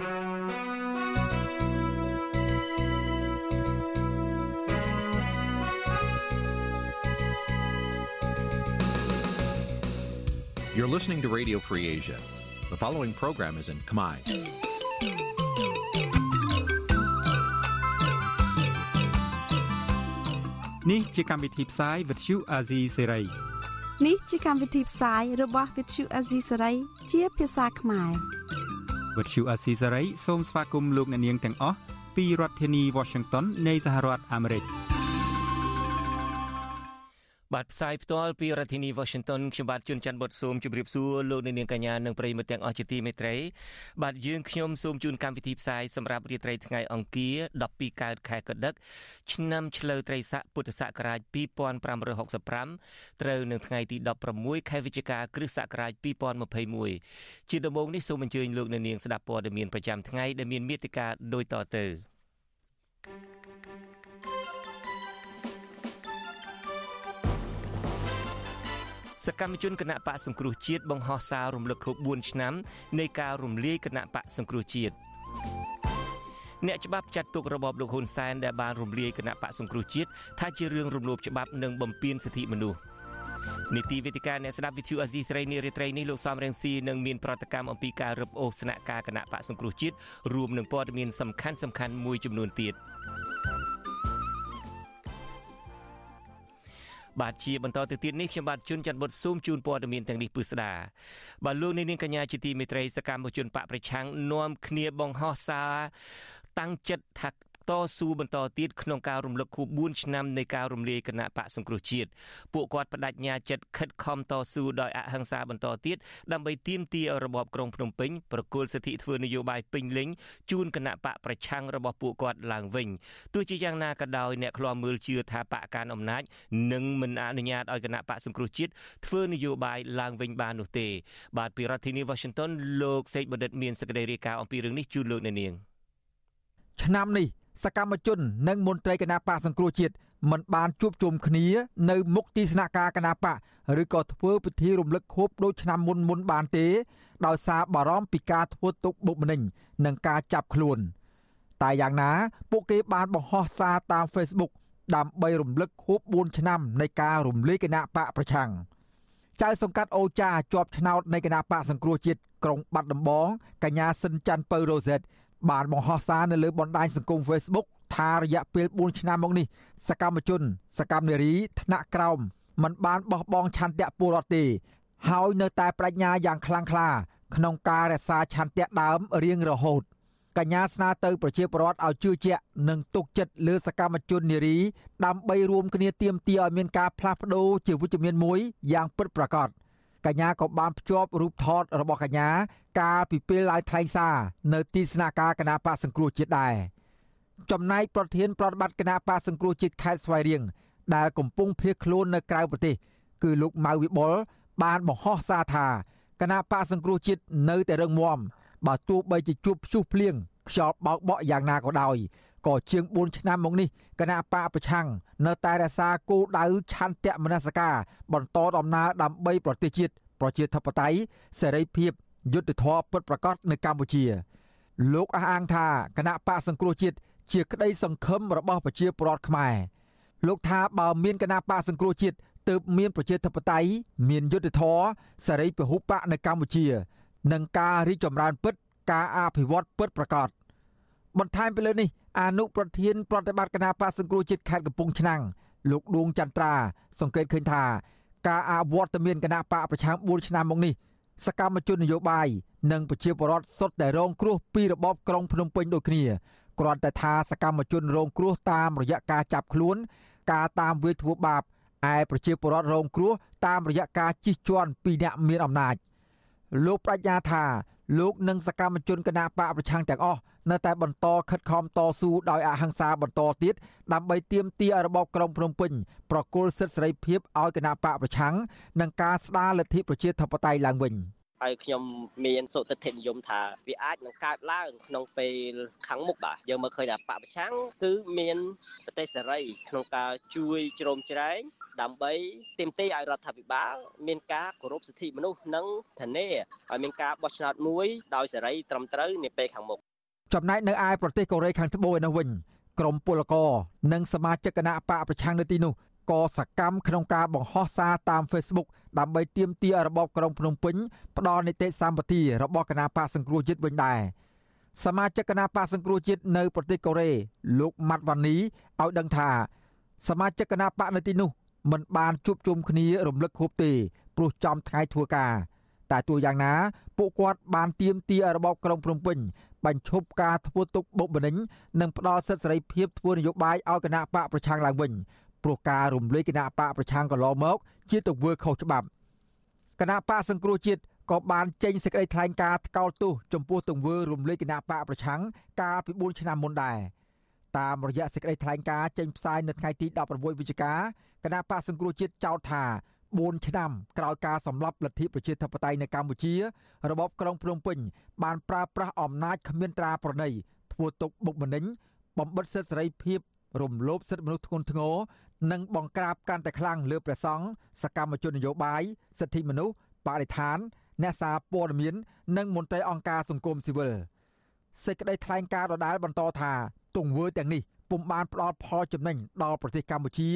You're listening to Radio Free Asia. The following program is in Khmer. នេះជាកម្មវិធីផ្សាយ Vuthu Azizi Serai នេះជាកម្មវិធីផ្សាយរបស់ Vuthu Azizi Serai ជាភាសាខ្មែរ Vuthu Azizi Serai សូមស្វាគមន៍លោកអ្នកនាងទាំងអស់ពីរដ្ឋធានី Washington នៃសហរដ្ឋអាមេរិក។ បាទផ្សាយផ្ទាល់ពីរដ្ឋធានី Washington ខ្ញុំបាទជួនច័ន្ទបុតស៊ូមជម្រាបសួរលោកអ្នកនាងកញ្ញានិងប្រិយមិត្តទាំងអស់ជាទីមេត្រីបាទយើងខ្ញុំសូមជូនកម្មវិធីផ្សាយសម្រាប់រាត្រីថ្ងៃអង្គារ12កើតខែកដិកឆ្នាំឆ្លូវត្រីស័កពុទ្ធសករាជ2565ត្រូវនៅថ្ងៃទី16ខែវិច្ឆិកាគ្រិស្តសករាជ2021ជាដំបូងនេះសូមអញ្ជើញលោកអ្នកនាងស្ដាប់ព័ត៌មានប្រចាំថ្ងៃដែលមានមេត្តាដូចតទៅ thank you សកម្មជនគណៈបកសង្គ្រោះជាតិបង្ហោះសាររំលឹកខួប4ឆ្នាំនៃការរំលាយគណៈបកសង្គ្រោះជាតិអ្នកច្បាប់ចាត់ទុករបបលោកហ៊ុនសែនដែលបានរំលាយគណៈបកសង្គ្រោះជាតិថាជារឿងរំលោភច្បាប់និងបំពានសិទ្ធិមនុស្សនីតិវិទ្យាអ្នកស្ដាប់វិទ្យុអាស៊ីសេរីនារីត្រីនេះលោកសំរងស៊ីនឹងមានប្រតិកម្មអំពីការរឹបអូសស្នាក់ការគណៈបកសង្គ្រោះជាតិរួមនឹងព័ត៌មានសំខាន់សំខាន់មួយចំនួនទៀត បាទជាបន្តទៅទៀតនេះខ្ញុំបាទជួនច័ន្ទបុតស៊ូមជូនព័ត៌មានទាំងនេះពឺស្ដាបាទលោកនាងកញ្ញាជាទីមេត្រីសកម្មជនបកប្រឆាំងនាំគ្នាបង្ហោះសារតាំងចិត្តថា តស៊ូបន្តទៀតក្នុងការរំលឹកខួប4ឆ្នាំនៃការរំលាយគណៈបកសង្គ្រោះជាតិពួកគាត់បដិញ្ញាចិត្តខិតខំតស៊ូដោយអហិង្សាបន្តទៀតដើម្បីទាមទាររបបក្រុងភ្នំពេញប្រគល់សិទ្ធិធ្វើនយោបាយពេញលេញជូនគណៈបកប្រឆាំងរបស់ពួកគាត់ឡើងវិញទោះជាយ៉ាងណាក៏ដោយអ្នកខ្លាំមើលជឿថាបកកាន់អំណាចនឹងមិនអនុញ្ញាតឲ្យគណៈបកសង្គ្រោះជាតិធ្វើនយោបាយឡើងវិញបាននោះទេ បាទពីរដ្ឋធានី Washington លោកសេកបណ្ឌិតមានសេចក្តីរាយការណ៍អំពីរឿងនេះជូនលោកអ្នកនាងឆ្នាំនេះ សកម្មជននិងមន្ត្រីគណៈបកសង្គ្រោះជាតិមិនបានជួបជុំគ្នានៅមុខទីស្នាក់ការគណៈបកឬក៏ធ្វើពិធីរំលឹកខួបដូចឆ្នាំមុនមុនបានទេ ដោយសារបារម្ភពីការធ្វើទុកបុកម្នេញនិងការចាប់ខ្លួន តែយ៉ាងណា ពួកគេបានបង្ហោះសារតាម Facebook ដើម្បីរំលឹកខួប4ឆ្នាំនៃការរំលាយគណៈបកប្រឆាំងចៅសង្កាត់អូចាជាប់ឆ្នោតនៃគណៈបកសង្គ្រោះជាតិក្រុងបាត់ដំបងកញ្ញាសិនច័ន្ទពៅរ៉ូសេត បានបង្ហោះសារនៅលើបណ្ដាញសង្គម Facebook ថារយៈពេល4ឆ្នាំមកនេះសកម្មជន សកម្មនារីថ្នាក់ក្រោមមិនបានបោះបង់ឆន្ទៈពលរដ្ឋទេ ហើយនៅតែបញ្ញាយ៉ាងខ្លាំងក្លាក្នុងការរក្សាឆន្ទៈដើមរៀងរហូតកញ្ញាស្នើទៅប្រជាពលរដ្ឋឲ្យជឿជាក់និងទុកចិត្តលើសកម្មជននារីដើម្បីរួមគ្នាទាមទារឲ្យមានការផ្លាស់ប្ដូរជាវិជ្ជមានមួយយ៉ាងពិតប្រាកដ។ កញ្ញាក៏បានភ្ជាប់រូបថតរបស់កញ្ញាកាលពីពេលឡើងថ្លែងសារនៅទីស្នាក់ការគណៈបកសង្គ្រោះជាតិដែរចំណែកប្រធានប្រតិបត្តិគណៈបកសង្គ្រោះជាតិខេត្តស្វាយរៀងដែលកំពុងភៀសខ្លួននៅក្រៅប្រទេស គឺលោកម៉ៅវិបុលបានបង្ហោះសារថាគណៈបកសង្គ្រោះជាតិនៅតែរឹងមាំបើទោះបីជាជួបព្យុះភ្លៀងខ្យល់បោកបក់យ៉ាងណាក៏ដោយ ក៏ជាង4ឆ្នាំមកនេះគណៈបកប្រឆាំងនៅតែរក្សាគោលដៅឆន្ទៈមនសិការបន្តដំណើរដើម្បីប្រទេសជាតិប្រជាធិបតេយ្យសេរីភាពយុត្តិធម៌ពិតប្រាកដនៅកម្ពុជា លោកអះអាងថាគណៈបកសង្គ្រោះជាតិជាក្តីសង្ឃឹមរបស់ប្រជាពលរដ្ឋខ្មែរលោកថាបើមានគណៈបកសង្គ្រោះជាតិទើបមានប្រជាធិបតេយ្យមានយុត្តិធម៌សេរីពហុបកនៅកម្ពុជា និងការរីកចម្រើនពិត ការអភិវឌ្ឍពិតប្រាកដ បន្ថែមពីលើនេះអនុប្រធានប្រតិបត្តិគណៈបកសង្គ្រោះជាតិខេត្តកំពង់ឆ្នាំងលោកដួងចន្ទ្រា សង្កេតឃើញថា ការអវត្តមានគណៈបកប្រឆាំង4ឆ្នាំមកនេះសកម្មជននយោបាយនិងប្រជាពលរដ្ឋសុទ្ធតែរងគ្រោះពីរបបក្រុងភ្នំពេញដូចគ្នាគ្រាន់តែថាសកម្មជនរងគ្រោះតាមរយៈការចាប់ខ្លួន ការតាមវាយធ្វើបាបឯប្រជាពលរដ្ឋរងគ្រោះតាមរយៈការជិះជាន់ពីអ្នកមានអំណាចលោកប្រាជ្ញាថាលោកនិងសកម្មជនគណបកប្រឆាំងទាំងអស់ នៅតែបន្តខិតខំតស៊ូដោយអហិង្សាបន្តទៀតដើម្បីទាមទារឲ្យរបបក្រុងភ្នំពេញប្រគល់សិទ្ធិសេរីភាពឲ្យគណបកប្រឆាំងនិងការស្ដារលទ្ធិប្រជាធិបតេយ្យឡើងវិញហើយខ្ញុំមានសុទ្ធិដ្ឋិនិយមថាវាអាចនឹងកើតឡើងក្នុងពេលខាងមុខបាទយើងមើលឃើញថាបពប្រឆាំងគឺមានប្រទេសសេរីក្នុងការជួយជ្រោមជ្រែងដើម្បីទាមទារឲ្យរដ្ឋាភិបាលមានការគោរពសិទ្ធិមនុស្សនិងធានាឲ្យមានការបោះឆ្នោតមួយដោយសេរីត្រឹមត្រូវនាពេលខាងមុខ ចំណែកនៅឯប្រទេសកូរ៉េខាងត្បូងឯនោះវិញក្រមពលករនិងសមាជិកគណៈបកប្រឆាំងនៅទីនោះក៏សកម្មក្នុងការបង្ហោះសារតាម Facebook ដើម្បីទាមទាររបបក្រុងភ្នំពេញផ្ដល់នីតិសម្បទារបស់គណៈបកសង្គ្រោះជាតិវិញដែរសមាជិកគណៈបកសង្គ្រោះជាតិនៅប្រទេសកូរ៉េលោកម៉ាត់វ៉ានីឲ្យដឹងថា សមាជិកគណៈបកនៅទីនោះមិនបានជួបជុំគ្នារំលឹកខួបទេព្រោះចំថ្ងៃធ្វើការតែទោះយ៉ាងណាពួកគាត់បានទៀមទារបបក្រុងភ្នំពេញ បញ្ឈប់ការធ្វើទុកបុកម្នេញនិងផ្ដល់សិទ្ធិសេរីភាពធ្វើនយោបាយឲ្យគណៈបកប្រឆាំងឡើងវិញព្រោះការរំលាយគណៈបកប្រឆាំងកន្លងមកជាទង្វើខុសច្បាប់គណៈបកសង្គ្រោះជាតិក៏បានចេញសេចក្តីថ្លែងការណ៍ថ្កោលទោសចំពោះទង្វើរំលាយគណៈបកប្រឆាំងកាលពី4ឆ្នាំមុនដែរតាមរយៈសេចក្តីថ្លែងការណ៍ចេញផ្សាយនៅថ្ងៃទី16វិច្ឆិកាគណៈបកសង្គ្រោះជាតិចោទថា 4ឆ្នាំក្រោយការសម្លាប់លទ្ធិប្រជាធិបតេយ្យនៅកម្ពុជា របបក្រុងភ្នំពេញបានប្រើប្រាស់អំណាចគ្មានត្រាប្រណីធ្វើទុកបុកម្នេញបំបិទសិទ្ធិសេរីភាព រំលោភសិទ្ធិមនុស្សធ្ងន់ធ្ងរនិងបង្ក្រាបកាន់តែខ្លាំងលើព្រះសង្ឃសកម្មជននយោបាយសិទ្ធិមនុស្សបរិស្ថាន អ្នកសារព័ត៌មាន និងមន្ត្រីអង្គការសង្គមស៊ីវិលសេចក្តីថ្លែងការណ៍ដដែលបន្តថាទង្វើទាំងនេះពុំបានផ្ដល់ផលចំណេញដល់ប្រទេសកម្ពុជា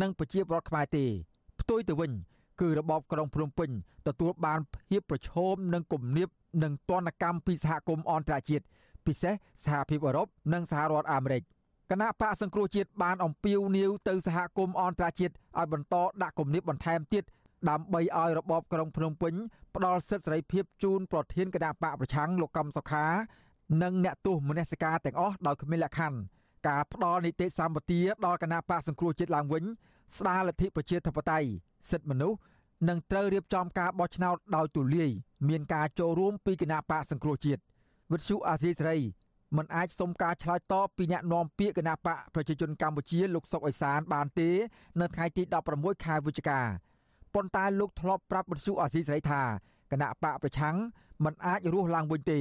និងប្រជាពលរដ្ឋខ្មែរទេផ្ទុយទៅវិញ គឺរបបក្រុងភ្នំពេញទទួលបានភាពប្រឈមនឹងគំនាបនិងទណ្ឌកម្មពីសហគមន៍អន្តរជាតិពិសេសសហភាពអឺរ៉ុបនិងសហរដ្ឋអាមេរិកគណៈបកសង្គ្រោះជាតិបានអំពាវនាវទៅសហគមន៍អន្តរជាតិឲ្យបន្តដាក់គំនាបបន្ថែមទៀតដើម្បីឲ្យរបបក្រុងភ្នំពេញផ្ដល់សិទ្ធិសេរីភាពជូនប្រធានគណៈបកប្រឆាំងលោកកំសុខា និងអ្នកទោសមនសិការទាំងអស់ដោយគ្មានលក្ខខណ្ឌការផ្ដល់នីតិសម្បទាដល់គណៈបកសង្គ្រោះជាតិឡើងវិញ ស្ដារលទ្ធិប្រជាធិបតេយ្យសិទ្ធិមនុស្សនិងត្រូវរៀបចំការបោះឆ្នោតដោយទូលាយមានការចូលរួមពីគណៈបកសង្គ្រោះជាតិវិទ្យុអាស៊ីសេរីមិនអាចសុំការឆ្លើយតបពីអ្នកនាំពាក្យគណៈបកប្រជាជនកម្ពុជាលោកសុកអេសានបានទេនៅថ្ងៃទី16ខែវិច្ឆិកាប៉ុន្តែលោកធ្លាប់ប្រាប់វិទ្យុអាស៊ីសេរីថាគណៈបកប្រឆាំងមិនអាចរស់ឡើងវិញទេ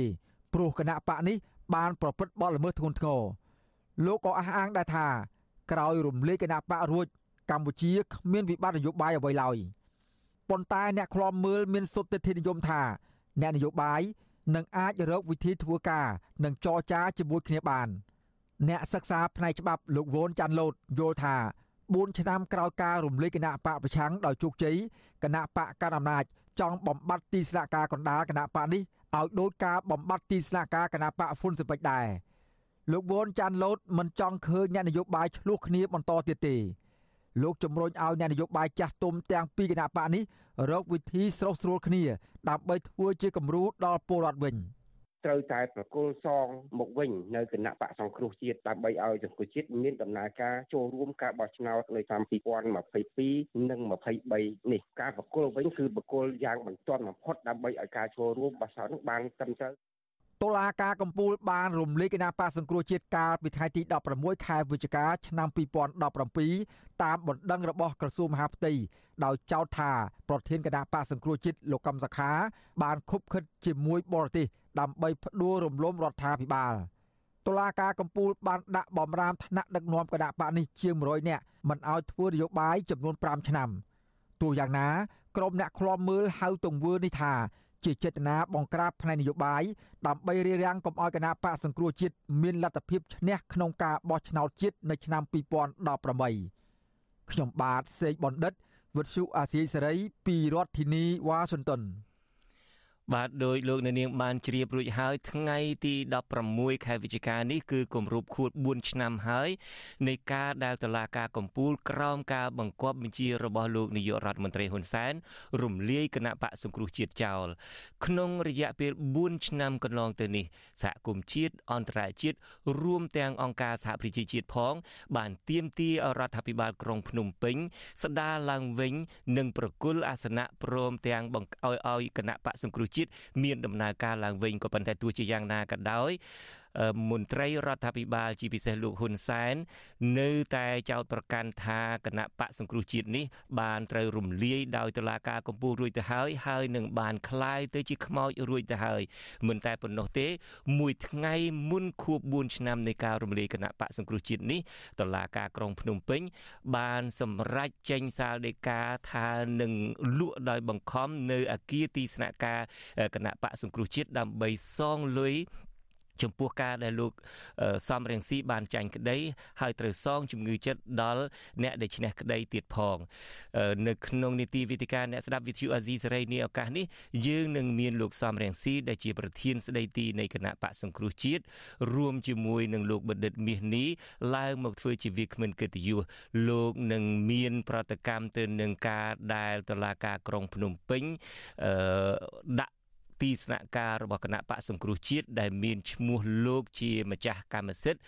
ព្រោះគណៈបកនេះបានប្រព្រឹត្តបទល្មើសធ្ងន់ធ្ងរលោកក៏អះអាងដែរថាក្រោយរំលាយគណៈបករួច កម្ពុជាគ្មានវិបត្តិនយោបាយអ្វីឡើយប៉ុន្តែអ្នកខ្លាំមើលមានសុទ្ធិធិនិយមថាអ្នកនយោបាយនឹងអាចរកវិធីធ្វើការនិងចរចាជាមួយគ្នាបាន អ្នកសិក្សាផ្នែកច្បាប់លោកវ៉ុនចាន់លូតយល់ថា4ឆ្នាំក្រោយការរំលាយគណៈបកប្រឆាំងដោយជោគជ័យគណៈបកកាន់អំណាចចង់បំបត្តិទីស្នាក់ការកណ្ដាលគណៈបកនេះឲ្យដោយការបំបត្តិទីស្នាក់ការគណៈបកហ៊ុនស៊ិនពេចដែរលោកវ៉ុនចាន់លូតមិនចង់ឃើញអ្នកនយោបាយឆ្លោះគ្នាបន្តទៀតទេ លោកជំរុញឲ្យអ្នកនយោបាយចាស់ទុំទាំងពីរគណៈបកនេះរកវិធីស្រុះស្រួលគ្នាដើម្បីធ្វើជាគំរូដល់ពលរដ្ឋវិញត្រូវតែប្រគល់សងមកវិញនៅគណៈបកសង្គ្រោះជាតិដើម្បីឲ្យសង្គ្រោះជាតិមានដំណើរការចូលរួមការបោះឆ្នោតនៅឆ្នាំ2022និង23នេះការប្រគល់វិញគឺប្រគល់យ៉ាងបន្ទាន់បំផុតដើម្បីឲ្យការចូលរួមបោះឆ្នោតនឹងបានត្រឹមត្រូវ តុលាការកំពូលបានរំលាយគណៈបកសង្គ្រោះជាតិកាលពីថ្ងៃទី16ខែវិច្ឆិកាឆ្នាំ2017តាមបណ្ដឹងរបស់ក្រសួងមហាផ្ទៃដោយចោទថាប្រធានគណៈបកសង្គ្រោះជាតិលោកកំសខា បានខុបខិតជាមួយបរទេសដើម្បីផ្ដួលរំលំរដ្ឋាភិបាលតុលាការកំពូលបានដាក់បំរាមថ្នាក់ដឹកនាំគណៈបកនេះជាង100នាក់មិនឲ្យធ្វើនយោបាយចំនួន5ឆ្នាំទោះយ៉ាងណាក្រុមអ្នកឃ្លាំមើលហៅទង្វើនេះថា ជាចេតនាបង្ក្រាបផ្នែកនយោបាយដើម្បីរារាំងកុំឲ្យគណៈបកសង្គ្រោះជាតិមានលទ្ធភាពឈ្នះក្នុងការបោះឆ្នោតជាតិនៅឆ្នាំ2018ខ្ញុំបាទសេកបណ្ឌិតវិទ្យុអាស៊ីសេរីពីរដ្ឋធានីវ៉ាស៊ីនតោន បាទដោយលោកអ្នកនាងបានជ្រាបរួចហើយថ្ងៃទី16ខែវិច្ឆិកានេះគឺគម្រប់ខួប4ឆ្នាំហើយនៃការដែលតឡាការកំពូលក្រោមការបង្គាប់បញ្ជារបស់លោកនាយករដ្ឋមន្ត្រីហ៊ុនសែនរំលាយគណៈបកសង្គ្រោះជាតិចោលក្នុងរយៈពេល4ឆ្នាំកន្លងទៅនេះសហគមន៍ជាតិអន្តរជាតិរួមទាំងអង្គការសហប្រជាជាតិផង បានទាមទាររដ្ឋាភិបាលក្រុងភ្នំពេញ ស្ដារឡើងវិញ និងប្រគល់អាសនៈព្រមទាំងបង្ឲ្យឲ្យគណៈបកសង្គ្រោះជាតិមានដំណើរការឡើងវិញក៏ប៉ុន្តែទោះជាយ៉ាងណាក៏ដោយមន្ត្រីរដ្ឋាភិបាលជាពិសេសលោកហ៊ុនសែននៅតែចោទប្រកាន់ថាគណៈបកសង្គ្រោះជាតិនេះបានត្រូវរំលាយដោយតុលាការកំពូលរួចទៅហើយហើយនឹងបានคลายទៅជាខ្មោចរួចទៅហើយមិនតែប៉ុណ្ណោះទេ មួយថ្ងៃមុនខួប4ឆ្នាំនៃការរំលាយគណៈបកសង្គ្រោះជាតិនេះតុលាការក្រុងភ្នំពេញ បានសម្រេចចេញសាលដីកាថានឹងលក់ដោយបង្ខំនៅអគារទីស្នាក់ការគណៈបកសង្គ្រោះជាតិដើម្បីសងលុយ ចំពោះការដែលលោកសំរៀងស៊ីបានចាញ់ក្តី ហើយត្រូវសងជំងឺចិត្តដល់អ្នកដែលឈ្នះក្តីទៀតផង នៅក្នុងនីតិវិទ្យាអ្នកស្ដាប់វិទ្យុអាស៊ីសេរីនេះឱកាសនេះយើងនឹងមានលោកសំរៀងស៊ីដែលជាប្រធានស្ដីទីនៃគណៈបកសង្គ្រោះជាតិរួមជាមួយនឹងលោកបណ្ឌិតមាសនេះឡើងមកធ្វើជាវាគ្មិនកិត្តិយសលោកនឹងមានប្រតិកម្មទៅនឹងការដែលតឡាការក្រុងភ្នំពេញអឺដាក់ ទីស្នាក់ការរបស់គណៈបកសង្គ្រោះជាតិដែលមានឈ្មោះលោកជាម្ចាស់កម្មសិទ្ធិ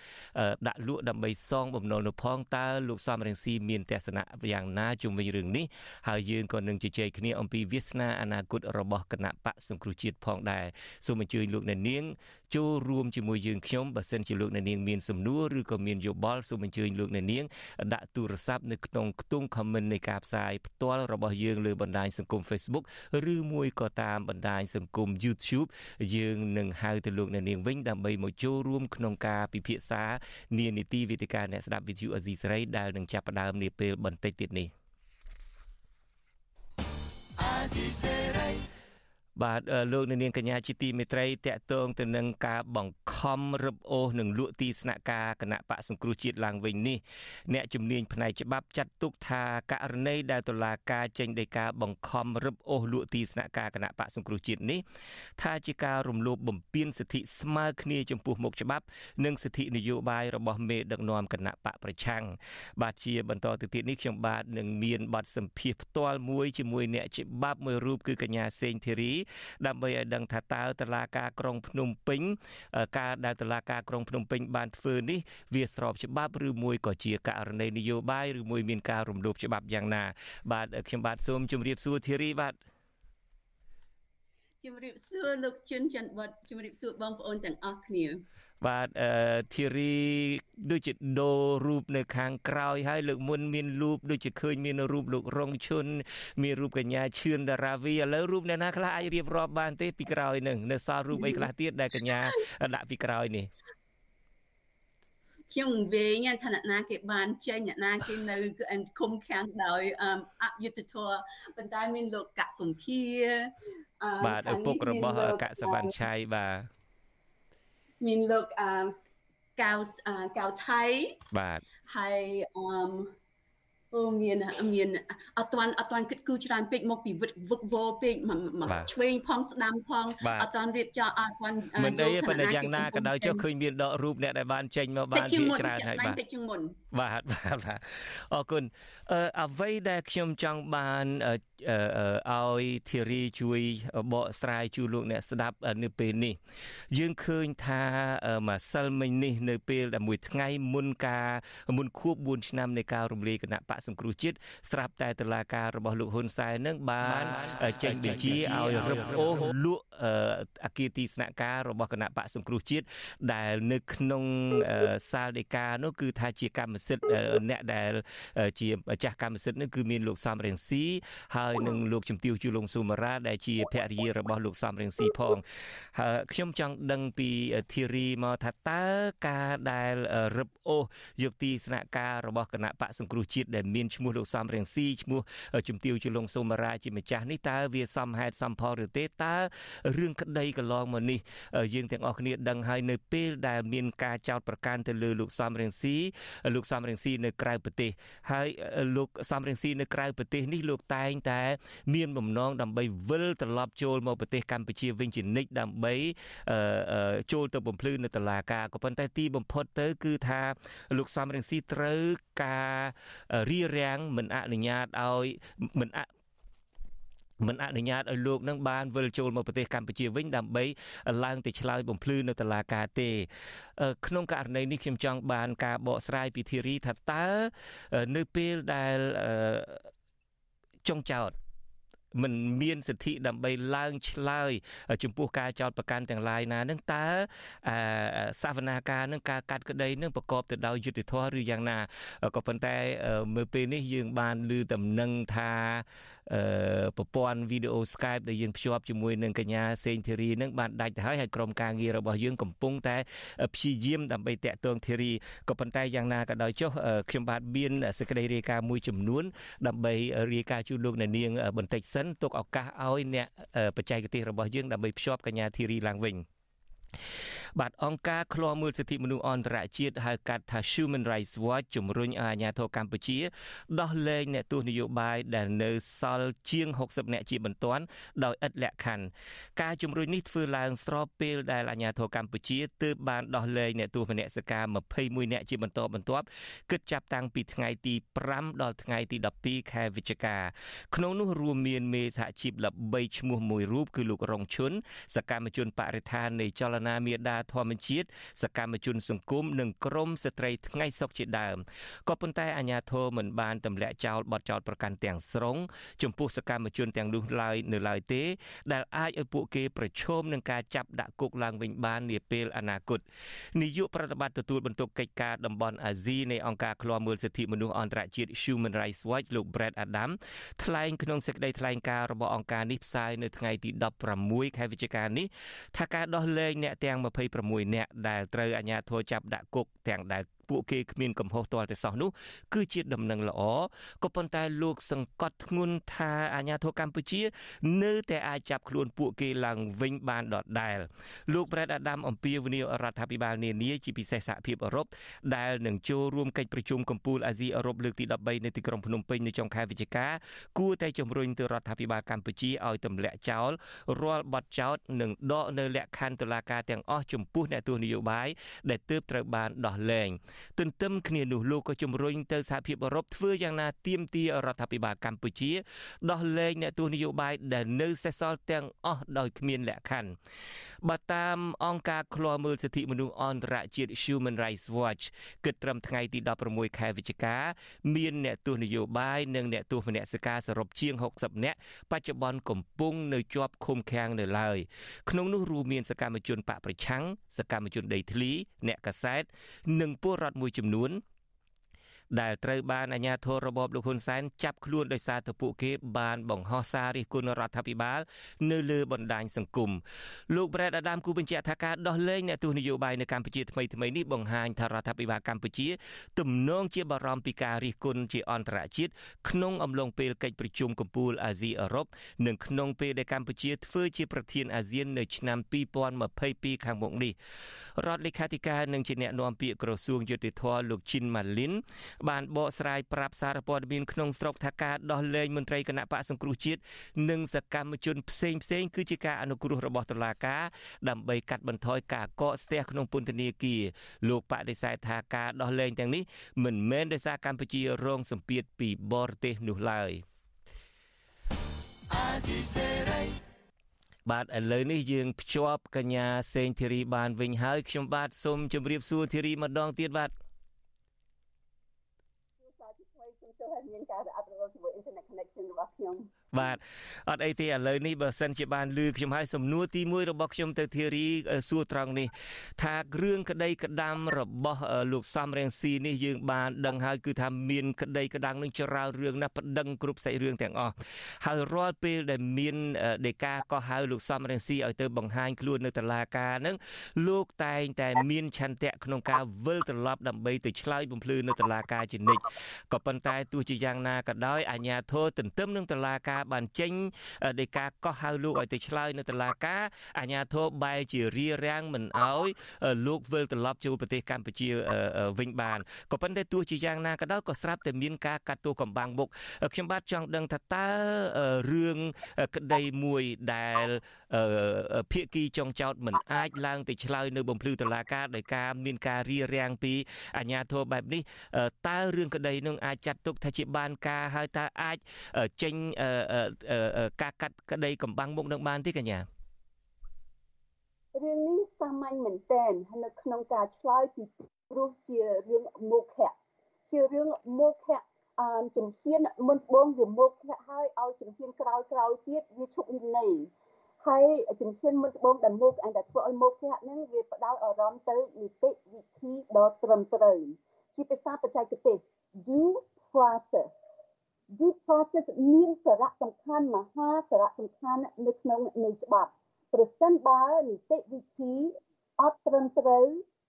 ដាក់លក់ដើម្បីសងបំណុលនៅផងតើលោកសំរងស៊ីមានទស្សនៈយ៉ាងណាជុំវិញរឿងនេះហើយយើងក៏នឹងជជែកគ្នាអំពីវាសនាអនាគតរបស់គណៈបកសង្គ្រោះជាតិផងដែរសូមអញ្ជើញលោកអ្នកនាងចូលរួមជាមួយយើងខ្ញុំបើសិនជាលោកអ្នកនាងមានសំណួរឬក៏មានយោបល់សូមអញ្ជើញលោកអ្នកនាងដាក់ទូរស័ព្ទនៅក្នុងខ្ទង់ comment នៃការផ្សាយផ្ទាល់របស់យើងលើបណ្ដាញសង្គម Facebook ឬមួយក៏តាមបណ្ដាញសង្គម YouTube យើងនឹងហៅទៅលោកអ្នកនាងវិញដើម្បីមកចូលរួមក្នុងការពិភាក្សានានីតិវិទ្យាអ្នកស្ដាប់ Video Azizi Saray ដែលនឹងចាប់ផ្ដើមនាពេលបន្តិចទៀតនេះ Azizi Saray បាទលោកនាងកញ្ញាជាទីមេត្រីតកតងទៅនឹងការបង្ខំរឹបអូសនិងលក់ទីស្នាក់ការគណៈបកសង្គ្រោះជាតិឡើងវិញនេះអ្នកជំនាញផ្នែកច្បាប់ចាត់ទុកថាករណីដែលតុលាការចេញដីកាបង្ខំរឹបអូសលក់ទីស្នាក់ការគណៈបកសង្គ្រោះជាតិនេះថាជាការរំលោភបំពានសិទ្ធិស្មើគ្នាចំពោះមុខច្បាប់ និងសិទ្ធិនយោបាយរបស់មេដឹកនាំគណៈបកប្រឆាំងបាទជាបន្តទៅទៀតនេះខ្ញុំបាទនឹងមានបទសម្ភាសផ្ទាល់មួយជាមួយអ្នកច្បាប់មួយរូបគឺកញ្ញាសេងធីរីដើម្បីឲ្យដឹងថាតើតឡាការក្រុងភ្នំពេញការដែលតឡាការក្រុងភ្នំពេញបានធ្វើនេះវាស្របច្បាប់ឬមួយក៏ជាករណីនយោបាយឬមួយមានការរំលោភច្បាប់យ៉ាងណា បាទខ្ញុំបាទសូមជម្រាបសួរធីរីបាទជំរាបសួរលោកជុនច័ន្ទវត្តជំរាបសួរបងប្អូនទាំងអស់គ្នា បាទអឺធីរីដូចជាដូររូបនៅខាងក្រោយហើយលើកមុនមានរូបដូចជាឃើញមានរូបលោករងឈុនមានរូបកញ្ញាឈឿនតារាវីឥឡូវរូបអ្នកណាខ្លះអាចរៀបរាប់បានទេពីក្រោយនឹងនៅសល់រូបអីខ្លះទៀតដែលកញ្ញាដាក់ពីក្រោយនេះខ្ញុំវិញឋានៈណាគេបានចេញអ្នកណាគេនៅគុំខាំងដោយអយុធធរប៉ុន្តែមានលោកកកកំភាបាទឪពុករបស់កសវណ្ណឆៃបាទ មានលោកអឺកៅកៅថៃបាទហើយអឺ អូមានមានអត់ទាន់អត់ទាន់គិតគូរច្រើនពេកមកពីវឹកវឹកវពេកមកឆ្វេងផងស្ដាំផងអត់ទាន់រៀបចំអត់ទាន់មិនអីប៉ុន្តែយ៉ាងណាក៏ដោយចុះឃើញមានដករូបអ្នកដែលបានចេញមកបានវាច្រើនហើយបាទតិចជាងមុនបាទបាទបាទអរគុណអឺអ្វីដែលខ្ញុំចង់បានឲ្យធីរីជួយបកស្រាយជូនលោកអ្នកស្ដាប់នៅពេលនេះ យើងឃើញថាម្សិលមិញនេះ នៅពេលដែលមួយថ្ងៃមុនការមុនខួប4ឆ្នាំនៃការរំលាយគណៈបកសង្គ្រោះជាតិស្រាប់តែតុលាការរបស់លោកហ៊ុនសែននឹងបានចេញបញ្ជាឲ្យរឹបអូសលក់អគារទីស្នាក់ការរបស់គណៈបកសង្គ្រោះជាតិដែលនៅក្នុងសាលដីកានោះគឺថាជាកម្មសិទ្ធិអ្នកដែល ជាម្ចាស់កម្មសិទ្ធិនោះគឺមានលោកសំរៀងស៊ីហើយនឹងលោកជំទាវជូលងស៊ូមារ៉ាដែលជាភរិយារបស់លោកសំរៀងស៊ីផងហើយខ្ញុំចង់ដឹងពីធីរីមកថាតើការដែលរឹបអូសយកទីស្នាក់ការរបស់គណៈបកសង្គ្រោះជាតិដែលមានឈ្មោះលោកសំរៀងស៊ីឈ្មោះជំទាវជូលងស៊ូមារ៉ាជាម្ចាស់នេះតើវាសមហេតុសមផលឬទេតើរឿងក្តីកន្លងមកនេះយើងទាំងអស់គ្នាដឹងហើយនៅពេលដែលមានការចោទប្រកាន់ទៅលើលោកសំរៀងស៊ីលោកសំរៀងស៊ីនៅក្រៅប្រទេស ហើយលោកសំរៀងស៊ីនៅក្រៅប្រទេសនេះលោកតែងតែ មានបំណងដើម្បីវិលត្រឡប់ចូលមកប្រទេសកម្ពុជាវិញជានិច្ចដើម្បីចូលទៅបំភ្លឺនៅតុលាការក៏ប៉ុន្តែទីបំផុតទៅ គឺថាលោកសំរងស៊ីត្រូវការរៀបរៀងមិនអនុញ្ញាតឲ្យមិនអ មិនអនុញ្ញាតឲ្យលោកនឹងបានវិលចូលមកប្រទេសកម្ពុជាវិញដើម្បីឡើងទៅឆ្លើយបំភ្លឺនៅតុលាការទេ ក្នុងករណីនេះខ្ញុំចង់បានការបកស្រាយពីធីរីថាតើនៅពេលដែលចុងចោត មិនមានសិទ្ធិដើម្បីឡើងឆ្លើយ ចំពោះការចោទប្រកាន់ទាំងឡាយណានឹងតើសវនាការនឹងការកាត់ក្តីនឹងប្រកបទៅដោយយុត្តិធម៌ឬយ៉ាងណាក៏ប៉ុន្តែមើលពេលនេះយើងបានឮដំណឹងថាប្រព័ន្ធវីដេអូ Skype ដែលយើងភ្ជាប់ជាមួយនឹងកញ្ញាសេងធីរីនឹងបានដាច់ទៅហើយហើយក្រុមការងាររបស់យើងកំពុងតែព្យាយាមដើម្បីតាក់ទងធីរីក៏ប៉ុន្តែយ៉ាងណាក៏ដោយចុះខ្ញុំបាទមានសេចក្តីរាយការណ៍មួយចំនួនដើម្បីរាយការណ៍ជូនលោកអ្នកនាងបន្តិចសិនទុកឱកាសឲ្យអ្នកបច្ចេកទេសរបស់យើងដើម្បីភ្ជាប់កញ្ញាធីរីឡើងវិញ បាទអង្គការឃ្លាំមើលសិទ្ធិមនុស្សអន្តរជាតិហៅកាត់ថា Human Rights Watch ជំរុញឲ្យអាជ្ញាធរកម្ពុជា ដោះលែងអ្នកទោសនយោបាយដែលនៅសល់ជាង60នាក់ជាបន្ទាន់ដោយឥតលក្ខខណ្ឌការជំរុញនេះធ្វើឡើងស្របពេលដែលអាជ្ញាធរកម្ពុជាទើបបានដោះលែងអ្នកទោសមនសិការ21នាក់ជាបន្តបន្ទាប់គិតចាប់តាំងពីថ្ងៃទី5ដល់ថ្ងៃទី12ខែវិច្ឆិកាក្នុងនោះរួមមានមេសហជីពល្បីឈ្មោះមួយរូបគឺលោករងឈុនសកម្មជនបរិស្ថាននៃចលនាមេដាធម្មជាតិសកម្មជនសង្គមនិងក្រមស្ត្រីថ្ងៃសុខជាដើមក៏ប៉ុន្តែអាជ្ញាធរមិនបានទម្លាក់ចោលបទចោទប្រកាន់ទាំងស្រុងចំពោះសកម្មជនទាំងនោះឡើយនៅឡើយទេ ដែលអាចឲ្យពួកគេប្រឈមនឹងការចាប់ដាក់គុកឡើងវិញបាននាពេលអនាគតនាយកប្រតិបត្តិទទួលបន្ទុកកិច្ចការតំបន់អាស៊ីនៃអង្គការឃ្លាំមើលសិទ្ធិមនុស្សអន្តរជាតិ Human Rights Watch លោក Brett Adam ថ្លែងក្នុងសេចក្តីថ្លែងការណ៍របស់អង្គការនេះផ្សាយនៅថ្ងៃទី16ខែវិច្ឆិកានេះថាការដោះលែងអ្នកទាំង26នាក់ដែលត្រូវអាជ្ញាធរចាប់ដាក់គុកទាំងដែល ពួកគេគ្មានកំហុសទាល់តែសោះនោះគឺជាដំណឹងល្អក៏ប៉ុន្តែលោកសង្កត់ធ្ងន់ថាអាញាធរកម្ពុជា នៅតែអាចចាប់ខ្លួនពួកគេឡើងវិញបានដដែលលោកប្រែតអាដាមអំពីវនីរដ្ឋាភិបាលនានាជាពិសេសសហភាពអឺរ៉ុបដែលនឹងចូលរួមកិច្ចប្រជុំកំពូលអាស៊ីអឺរ៉ុបលើកទី13នៅទីក្រុងភ្នំពេញនៅចុងខែវិច្ឆិកាគួរតែជំរុញទៅរដ្ឋាភិបាលកម្ពុជាឲ្យទម្លាក់ចោលរាល់បទចោទនិងដកនៅលក្ខខណ្ឌតុលាការទាំងអស់ចំពោះអ្នកទស្សនយោបាយដែលទើបត្រូវបានដោះលែងទន្ទឹមគ្នានោះលោកក៏ជំរុញទៅសហភាពអឺរ៉ុបធ្វើយ៉ាងណាទាមទាររដ្ឋាភិបាលកម្ពុជាដោះលែងអ្នកទស្សនយោបាយដែលនៅសេសសល់ទាំងអស់ដោយគ្មានលក្ខខណ្ឌបើតាមអង្គការឃ្លាំមើលសិទ្ធិមនុស្សអន្តរជាតិ Human Rights Watch គិតត្រឹមថ្ងៃទី16ខែវិច្ឆិកាមានអ្នកទស្សនយោបាយនិងអ្នកទស្សនសិកាសរុបជាង60នាក់បច្ចុប្បន្នកំពុងនៅជាប់ឃុំឃាំងនៅឡើយក្នុងនោះរួមមានសកម្មជនបកប្រឆាំងសកម្មជនដីធ្លីអ្នកកាសែតនិងពលរដ្ឋមួយចំនួន ដែលត្រូវបានអាជ្ញាធររបបលោកហ៊ុនសែនចាប់ខ្លួនដោយសារតែពួកគេបានបង្ហោះសាររិះគន់រដ្ឋាភិបាល នៅលើបណ្ដាញសង្គមលោក Brad Adam គូបញ្ជាក់ថាការដោះលែងអ្នកទស្សនយោបាយនៅកម្ពុជាថ្មីថ្មីនេះបង្ហាញថារដ្ឋាភិបាលកម្ពុជា ទំនងជាបារម្ភពីការរិះគន់ជាអន្តរជាតិក្នុងអំឡុងពេលកិច្ចប្រជុំកំពូលអាស៊ីអឺរ៉ុបនិងក្នុងពេលដែលកម្ពុជាធ្វើជាប្រធានអាស៊ាននៅឆ្នាំ2022ខាងមុខនេះរដ្ឋលេខាធិការនិងជាអ្នកណែនាំពាក្យក្រសួងយុតិធធលោកជីនម៉ាលីនបានបកស្រាយប្រាប់សារព័ត៌មានក្នុងស្រុកថាការដោះលែងមន្ត្រីគណៈបកសង្គ្រោះជាតិនិងសកម្មជនផ្សេងផ្សេងគឺជាការអនុគ្រោះរបស់តុលាការដើម្បីកាត់បន្ថយការកកស្ទះក្នុងពន្ធនាគារលោកបដិសេធថាការដោះលែងទាំងនេះមិនមែនដោយសារកម្ពុជារងសម្ពាធពីបរទេសនោះឡើយបាទឥឡូវនេះយើងភ្ជាប់កញ្ញាសេងធីរីបានវិញហើយខ្ញុំបាទសូមជម្រាបសួរធីរីម្ដងទៀតបាទចូលឲ្យ មានការរអាក់រអួលជាមួយ internet connection របស់ខ្ញុំ បាទអត់អីទេឥឡូវនេះបើសិនជាបានលឺខ្ញុំឲ្យសំណួរទី1របស់ខ្ញុំទៅធីរីសួរត្រង់នេះ ថារឿងក្តីក្តាំរបស់ លោកសំរងស៊ីនេះយើងបានដឹងហើយគឺថាមានក្តីក្តាំងនឹងចរាលរឿងណាស់ប្តឹងគ្រប់សាច់រឿងទាំងអស់ហើយរាល់ពេលដែលមានដេកាក៏ហៅលោកសំរងស៊ីឲ្យទៅបង្ហាញខ្លួននៅតុលាការនឹងលោកតែងតែមានឆន្ទៈក្នុងការវិលត្រឡប់ដើម្បីទៅឆ្លើយបំភ្លឺនៅតុលាការជានិច្ចក៏ប៉ុន្តែទោះជាយ៉ាងណាក៏ដោយអាជ្ញាធរទន្ទឹមនឹងតុលាការបានចេញដីកាកោះហៅលោកឲ្យទៅឆ្លើយនៅតុលាការអាជ្ញាធរបែរជារារាំងមិនអោយលោកវិលត្រឡប់ចូលប្រទេសកម្ពុជាវិញបានក៏ប៉ុន្តែទោះជាយ៉ាងណាក៏ដោយក៏ស្រាប់តែមានការកាត់ទោសកំបាំងមុខខ្ញុំបាទចង់ដឹងថាតើរឿងក្តីមួយដែលភៀកគីចុងចោតមិនអាចឡើងទៅឆ្លើយនៅបំភ្លឺតុលាការដោយការមានការរារាំងពីអាជ្ញាធរបែបនេះតើរឿងក្តីនឹងអាចចាត់ទុកថាជាបានការហើយតើអាចចេញការកាត់ក្តីកំបាំងមុខនឹងបានទេកញ្ញារឿងនេះសាមញ្ញមែនទែននៅក្នុងការឆ្លើយពីព្រោះជារឿងមុខៈជារឿងមុខៈអឺជំហានមុនត្បូងវាមកហើយឲ្យជំហានក្រោយក្រោយទៀតវាឈប់មានន័យហើយជំហានមុនត្បូងដែលមុខអញដែលធ្វើឲ្យមុខគេហ្នឹងវាបដោតអារម្មណ៍ទៅនីតិវិធីដ៏ត្រឹមត្រូវជាភាសាបច្ចេកទេស due process due process មានសារៈសំខាន់មហាសារៈសំខាន់នៅក្នុងនៃច្បាប់ប្រសិនបើនីតិវិធីអត់ត្រឹមត្រូវ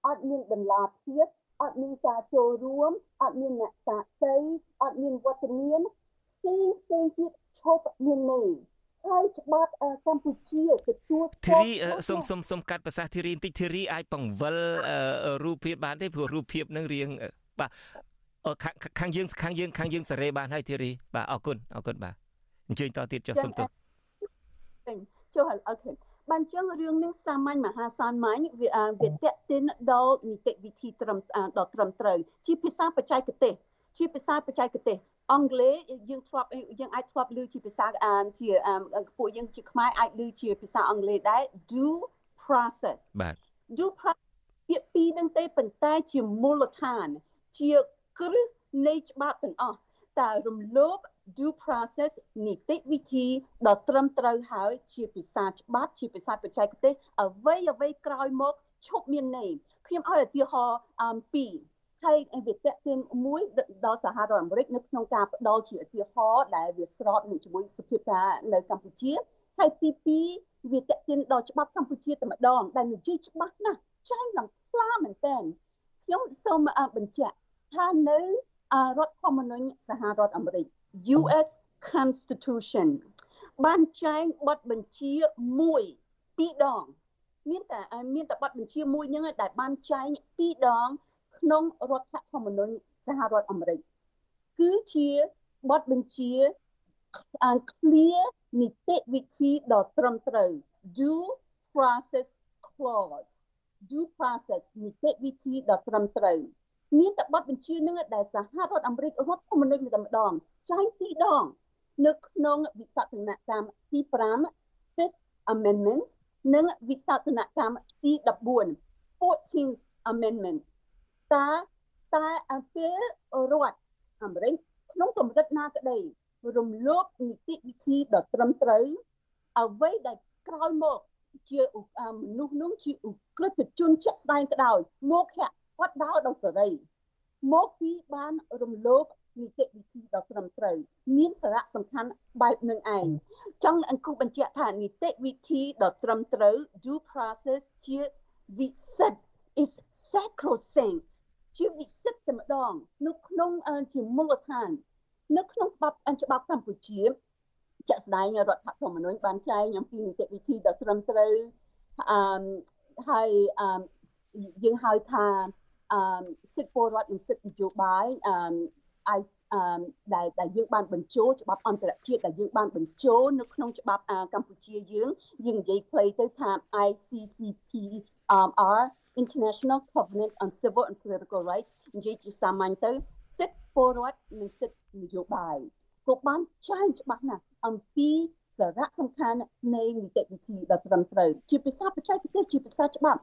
អត់មានតម្លាភាពអត់មានការចូលរួមអត់មានអ្នកសាក្សីអត់មានវត្តមានផ្សេងផ្សេងទៀតឈប់មានន័យហើយច្បាប់កម្ពុជាទទួលធីរីសុំសុំសុំកាត់ប្រសាសន៍ធីរីបន្តិចធីរីអាចបង្វិលរូបភាពបានទេព្រោះរូបភាពនឹងរៀងបាទ ខាងយើងខាងយើងខាងយើងសេរីបានហើយធីរីបាទអរគុណអរគុណបាទអញ្ជើញតទៀតចុះសុំទោសចុះអូខេបានចឹងរឿងនឹងសាមញ្ញមហាសាមញ្ញវាវាតេតិនដល់នីតិវិធីត្រឹមដល់ត្រឹមត្រូវជាភាសាបច្ចេកទេសជាភាសាបច្ចេកទេសអង់គ្លេសយើងធ្លាប់យើងអាចធ្លាប់ឮជាភាសាអានជាពួកយើងជាខ្មែរអាចឮជាភាសាអង់គ្លេសដែរ due process បាទ due process ពាក្យពីរនឹងទេប៉ុន្តែជាមូលដ្ឋានជា គ្រឹះនៃច្បាប់ទាំងអស់តែរំលោភ due process នីតិវិធីដ៏ត្រឹមត្រូវហើយជាភាសាច្បាប់ជាភាសាបច្ចេកទេសអ្វីអ្វីក្រោយមកឈប់មានន័យខ្ញុំឲ្យឧទាហរណ៍អំពីហើយវាតេទៀនមួយដល់សហរដ្ឋអាមេរិកនៅក្នុងការផ្ដល់ជាឧទាហរណ៍ដែលវាស្របនឹងជាមួយសភាពការនៅកម្ពុជាហើយទី2វាតេទៀនដល់ច្បាប់កម្ពុជាតែម្ដងដែលនិយាយច្បាស់ណាស់ចែងឡើងខ្លាមែនតើខ្ញុំសូមបញ្ជាក់ ថានៅរដ្ឋធម្មនុញ្ញសហរដ្ឋអាមេរិក US Constitution បានចែងបទបញ្ជាមួយពីរដង មានតែមានតែបទបញ្ជាមួយហ្នឹងដែលបានចែងពីរដង ក្នុងរដ្ឋធម្មនុញ្ញសហរដ្ឋអាមេរិកគឺជាបទបញ្ជាអា clear នីតិវិធីដ៏ត្រឹមត្រូវ due process clause due process នីតិវិធីដ៏ត្រឹមត្រូវ មានតែបទបញ្ជានឹងដែលសហរដ្ឋអាមេរិករដ្ឋធម្មនុញ្ញតែម្ដងចែងពីរដង នៅក្នុងវិសោធនកម្មទី5 Fifth Amendment និងវិសោធនកម្មទី14 14th Amendment តើតើអពេលរដ្ឋអាមេរិកក្នុងកម្រិតណាក្តីរំលោភនីតិវិធីដ៏ត្រឹមត្រូវអ្វីដែលក្រោយមកជាមនុស្សនោះជាឧក្រិដ្ឋជនជាក់ស្ដែងក៏ដោយមកហៈ គាត់ដើរដល់សេរីមកពីបានរំលោភនីតិវិធីដ៏ត្រឹមត្រូវមានសារៈសំខាន់បែបនឹងឯងចង់អង្គុបញ្ជាក់ថានីតិវិធីដ៏ត្រឹមត្រូវ due process ជាវិសិទ្ធ is sacrosanct ជាវិសិទ្ធតែម្ដងនៅក្នុងជាមូលដ្ឋាន នៅក្នុងច្បាប់ច្បាប់កម្ពុជាជាក់ស្ដែងរដ្ឋធម្មនុញ្ញបានចែងអំពីនីតិវិធីដ៏ត្រឹមត្រូវអឺហើយអឺយើងហៅថា អឺសិទ្ធិពលរដ្ឋនិងសិទ្ធិនយោបាយអឺ I ដែលដែលយើងបានបញ្ចូលច្បាប់អន្តរជាតិដែលយើងបានបញ្ចូលនៅក្នុងច្បាប់កម្ពុជាយើងយើងនិយាយខ្លីទៅថា ICCP R International Covenant on Civil and Political Rights និយាយជាសាមញ្ញទៅសិទ្ធិពលរដ្ឋនិងសិទ្ធិនយោបាយគ្រប់បានចែងច្បាស់ណាស់អំពីសារៈសំខាន់នៃនីតិវិធីដ៏ត្រឹមត្រូវជាភាសាបច្ចេកទេសជាភាសាច្បាប់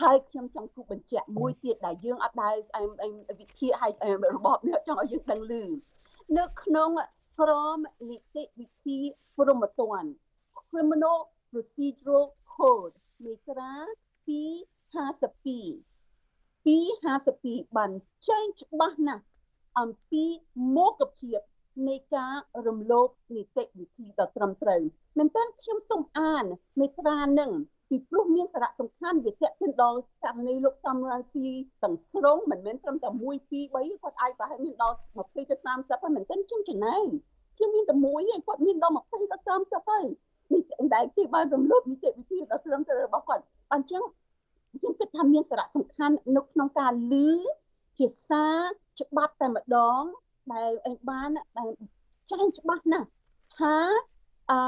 ហើយខ្ញុំចង់គូបញ្ជាក់មួយទៀតដែលយើងអត់ដែរវិភាគឲ្យរបបនេះចង់ឲ្យយើងដឹងឮនៅក្នុងក្រមនីតិវិធីព្រហ្មទណ្ឌ Criminal Procedural Code មេត្រា252 252បានចែងច្បាស់ណាស់អំពីមុខភាពនៃការរំលោភនីតិវិធីដ៏ត្រឹមត្រូវមែនតើខ្ញុំសូមអានមេត្រានឹង ពីព្រោះមានសារៈសំខាន់វាទាក់ទិនដល់ករណីលោកសំរងស៊ីទាំងស្រុងមិនមែនត្រឹមតែ1 2 3គាត់អាចប្រហែលមានដល់20ទៅ30ហើយមិនមែនខ្ញុំចំណែងខ្ញុំមានតែមួយឯងគាត់មានដល់20ទៅ30ហើយនេះដែលគេបានរំលោភនីតិវិធីដល់ត្រឹមត្រូវរបស់គាត់អញ្ចឹងខ្ញុំគិតថាមានសារៈសំខាន់នៅក្នុងការលឺភាសាច្បាប់តែម្ដងដែលឯងបានដែលចែងច្បាស់ណាស់ថាអឺ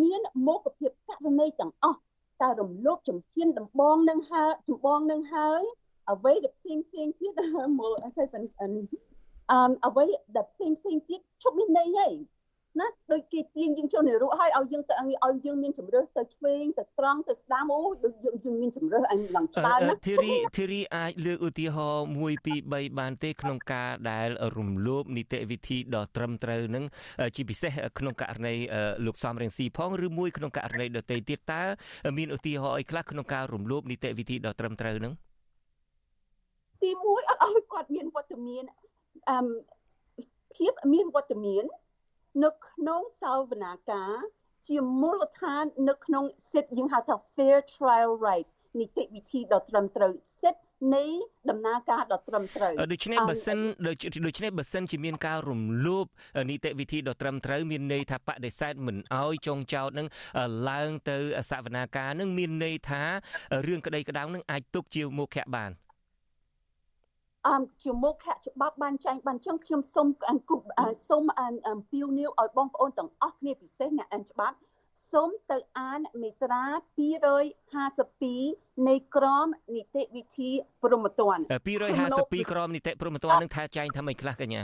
មានមុខភាពករណីទាំងអស់តែរំលោភជំហានដំបងនឹងហើយចម្បងនឹងហើយអ្វីដែលផ្សេងផ្សេងទៀតមើលអីទៅអឺអ្វីដែលផ្សេងផ្សេងទៀតឈប់មានន័យហើយ ណាដូចគេទាញយើងចូលនរកឲ្យឲ្យយើងទៅឲ្យយើងមានជំរឿសទៅឆ្វេងទៅត្រង់ទៅស្ដាំអូដូចយើងយើងមានជំរឿសអញឡើងច្រើនណាធីរីធីរីអាចលើកឧទាហរណ៍1 2 3បានទេក្នុងការដែលរំលោភនីតិវិធីដ៏ត្រឹមត្រូវនឹងជាពិសេសក្នុងករណីលោកសំរងស៊ីផងឬមួយក្នុងករណីដទៃទៀតតើមានឧទាហរណ៍អីខ្លះក្នុងការរំលោភនីតិវិធីដ៏ត្រឹមត្រូវនឹងទី1អត់ឲ្យគាត់មានវត្តមានអឺភាពមានវត្តមាន នៅក្នុងសាវនាការជាមូលដ្ឋាននៅក្នុងសិទ្ធិយើងហៅថា fair trial rights នីតិវិធីដ៏ត្រឹមត្រូវសិទ្ធិនៃដំណើរការដ៏ត្រឹមត្រូវដូច្នេះបើសិនដូច្នេះបើសិនជាមានការរំលោភនីតិវិធីដ៏ត្រឹមត្រូវមានន័យថាបដិសេធមិនអោយចងចោតនឹងឡើងទៅសវនាការនឹងមានន័យថារឿងក្តីក្តៅនឹងអាចទុកជាមុខៈបាន អមជាមុខច្បាប់បានចែងបានចឹងខ្ញុំសូមអង្គសូមអំពាវនាវឲ្យបងប្អូនទាំងអស់គ្នាពិសេសអ្នកអានច្បាប់សូមទៅអានមេត្រា252នៃក្រមនីតិវិធីព្រហ្មទណ្ឌ252ក្រមនីតិព្រហ្មទណ្ឌនឹងថាចែងថាម៉េចខ្លះកញ្ញា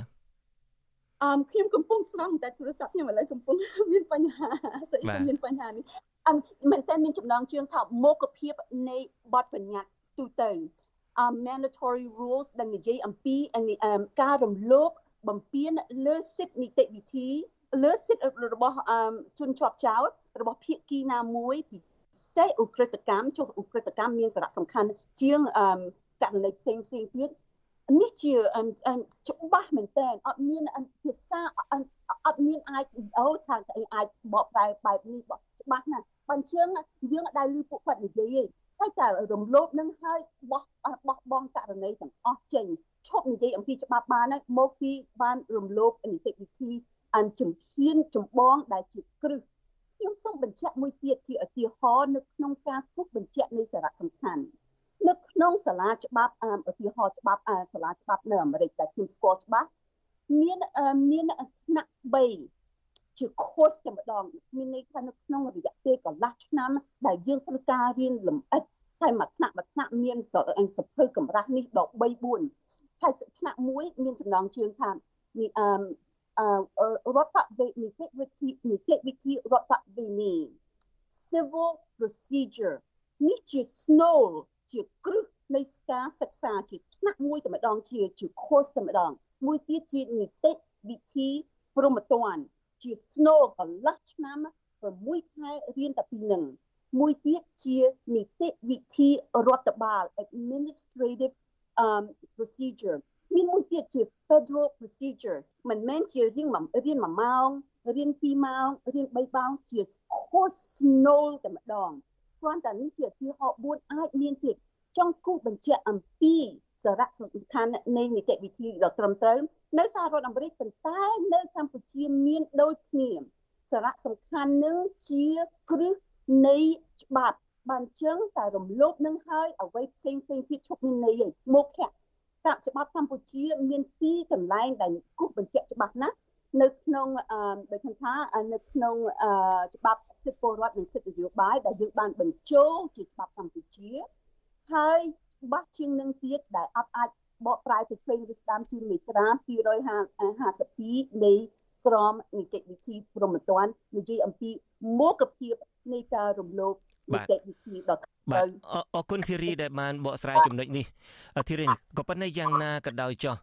អមខ្ញុំកំពុងស្រង់តែទូរស័ព្ទខ្ញុំឥឡូវកំពុងមានបញ្ហាស្អីមានបញ្ហានេះអមមែនតើមានចំណងជើងថាមុខភាពនៃបទបញ្ញត្តិទូទៅ mandatory rules ដែលនិយាយអំពីការរំលោភបំពានលើសិទ្ធិនីតិវិធីលើសិទ្ធិរបស់ជនជាប់ចោតរបស់ភាគីណាមួយពិសេសឧក្រិដ្ឋកម្មចុះឧក្រិដ្ឋកម្មមានសារៈសំខាន់ជាងករណីផ្សេងផ្សេងទៀតនេះជាច្បាស់មែនតើអត់មានភាសាអត់មានអាចអូថាអាចបកប្រែបែបនេះច្បាស់ណាស់បើអញ្ចឹងយើងអត់ដែលឮពួកគាត់និយាយទេ ហើយតែរំលោភនឹងហើយបោះបោះបង់ករណីទាំងអស់ចេញឈប់និយាយអំពីច្បាប់បានហើយមកពីបានរំលោភនីតិវិធីអញ្ជំហានចម្បងដែលជាគ្រឹះខ្ញុំសូមបញ្ជាក់មួយទៀតជាឧទាហរណ៍នៅក្នុងការគូសបញ្ជាក់នៃសារៈសំខាន់នៅក្នុងសាលាច្បាប់ឧទាហរណ៍ច្បាប់សាលាច្បាប់នៅអាមេរិកដែលខ្ញុំស្គាល់ច្បាស់មានមានថ្នាក់3 ជា course តែម្ដងមានន័យថានៅក្នុងរយៈពេលកន្លះឆ្នាំដែលយើងត្រូវការរៀនលម្អិតហើយមួយថ្នាក់មួយថ្នាក់មានសភៅកម្រាស់នេះដល់3 4ហើយថ្នាក់មួយមានចំណងជើងថានេះអឺរដ្ឋវិនីតិវិធីនីតិវិធីរដ្ឋវិនី civil procedure នេះជា snow ជាគ្រឹះនៃការសិក្សាជាថ្នាក់មួយតែម្ដងជាជា course តែម្ដងមួយទៀតជានីតិវិធីព្រមត្តន ជា snow កន្លះឆ្នាំ6ខែរៀនតែពីនឹងមួយទៀតជានីតិវិធីរដ្ឋបាល administrative um procedure មានមួយទៀតជា federal procedure មិនមែនជារៀនរៀន1ម៉ោងរៀន2ម៉ោងរៀន3ម៉ោងជា course snow តែម្ដងគ្រាន់តែនេះជាឧទាហរណ៍4អាចមានទៀតចង់គូបញ្ជាក់អំពីសារៈសំខាន់នៃនីតិវិធីដ៏ត្រឹមត្រូវ នៅសហរដ្ឋអាមេរិកប៉ុន្តែនៅកម្ពុជាមានដូចគ្នាសារៈសំខាន់នឹងជាគ្រឹះនៃច្បាប់បានជឹងតែរំលោភនឹងហើយអ្វីផ្សេងផ្សេងទៀតឈប់មានន័យឯងមុខខៈកាប់ច្បាប់កម្ពុជាមានពីរកន្លែងដែលគូសបញ្ជាក់ច្បាស់ណាស់នៅក្នុងអឺដូចថានៅក្នុងអឺច្បាប់សិទ្ធិពលរដ្ឋនិងសិទ្ធិនយោបាយដែលយើងបានបញ្ចូលជាច្បាប់កម្ពុជាហើយច្បាស់ជាងនឹងទៀតដែលអត់អាច បកប្រែទៅឆ្វេងឬស្ដាំជាមេត្រា252នៃក្រមនីតិវិធីព្រហ្មទណ្ឌនិយាយអំពីមុខភាពនៃការរំលោភនីតិវិធីដទបាទអរគុណធីរីដែលបានបកស្រាយចំណុចនេះធីរីក៏ប៉ុន្តែយ៉ាងណាក៏ដោយចោះ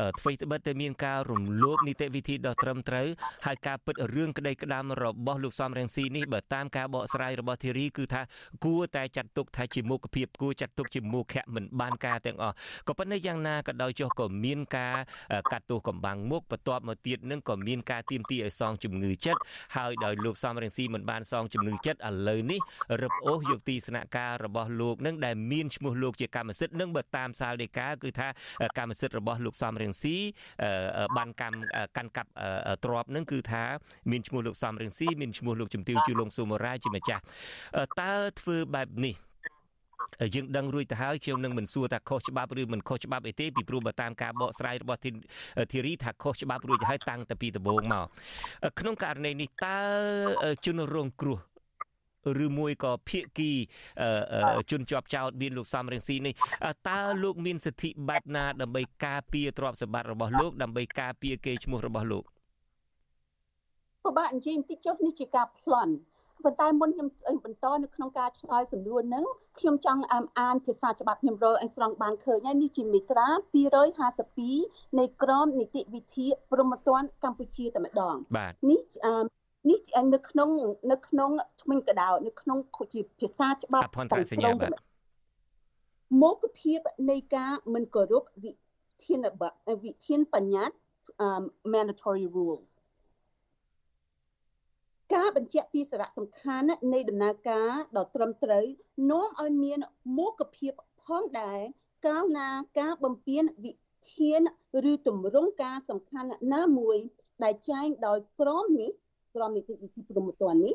អ្វីត្បិតតែមានការរំលោភនីតិវិធីដ៏ត្រឹមត្រូវហើយការពិតរឿងក្តីក្តាមរបស់លោកសំរងស៊ីនេះបើតាមការបកស្រាយរបស់ធីរីគឺថាគួរតែចាត់ទុកថាជាមុខភាពគួរចាត់ទុកជាមុខៈមិនបានការទាំងអស់ក៏ប៉ុន្តែយ៉ាងណាក៏ដោយចុះក៏មានការកាត់ទោសកំបាំងមុខបន្ទាប់មកទៀតនឹងក៏មានការទៀមទីឲ្យសងជំងឺចិត្តហើយដោយលោកសំរងស៊ីមិនបានសងជំងឺចិត្តឥឡូវនេះរឹបអូសយកទីស្នាក់ការរបស់លោកនឹងដែលមានឈ្មោះលោកជាកម្មសិទ្ធិនឹងបើតាមសាលដីកាគឺថាកម្មសិទ្ធិរបស់លោកសំរៀងស៊ីបានកម្មកាន់កាប់ទ្របនឹងគឺថាមានឈ្មោះលោកសំរៀងស៊ីមានឈ្មោះលោកជំទាវជូលងស៊ូមូរ៉ាជាម្ចាស់តើធ្វើបែបនេះយើងដឹងរួចទៅហើយខ្ញុំនឹងមិនសួរថាខុសច្បាប់ឬមិនខុសច្បាប់អីទេពីព្រោះបើតាមការបកស្រាយរបស់ធីរីថាខុសច្បាប់រួចទៅហើយតាំងតែពីដំបូងមកក្នុងករណីនេះតើជនរងគ្រោះ ឬមួយក៏ភៀកគីជនជាប់ចោតមានលោកសំរងស៊ីនេះតើលោកមានសិទ្ធិបែបណាដើម្បីការពារទ្រព្យសម្បត្តិរបស់លោកដើម្បីការពារកេរ្តិ៍ឈ្មោះរបស់លោកពិបាកនិយាយបន្តិចចុះនេះជាការប្លន់ប៉ុន្តែមុនខ្ញុំបន្តនៅក្នុងការឆ្លើយសំណួរហ្នឹងខ្ញុំចង់អានភាសាច្បាប់ខ្ញុំរកឲ្យស្រង់បានឃើញហើយនេះជាមេត្រា252នៃក្រមនីតិវិធីព្រហ្មទណ្ឌកម្ពុជាតែម្ដងនេះ នេះនៅក្នុងនៅក្នុងថ្មិញកដៅនៅក្នុងជាភាសាច្បាប់ទាំងស្រុងមុខភាពនៃការមិនគោរពវិធានបវិធានបញ្ញត្តិ mandatory rules ការបញ្ជាក់ពីសារៈសំខាន់នៃដំណើរការដ៏ត្រឹមត្រូវនាំឲ្យមានមុខភាពផងដែរកាលណាការបំពេញវិធានឬទម្រង់ការសំខាន់ណាមួយដែលចែងដោយក្រមនេះ ក្រមនីតិវិធីព្រហ្មទណ្ឌនេះ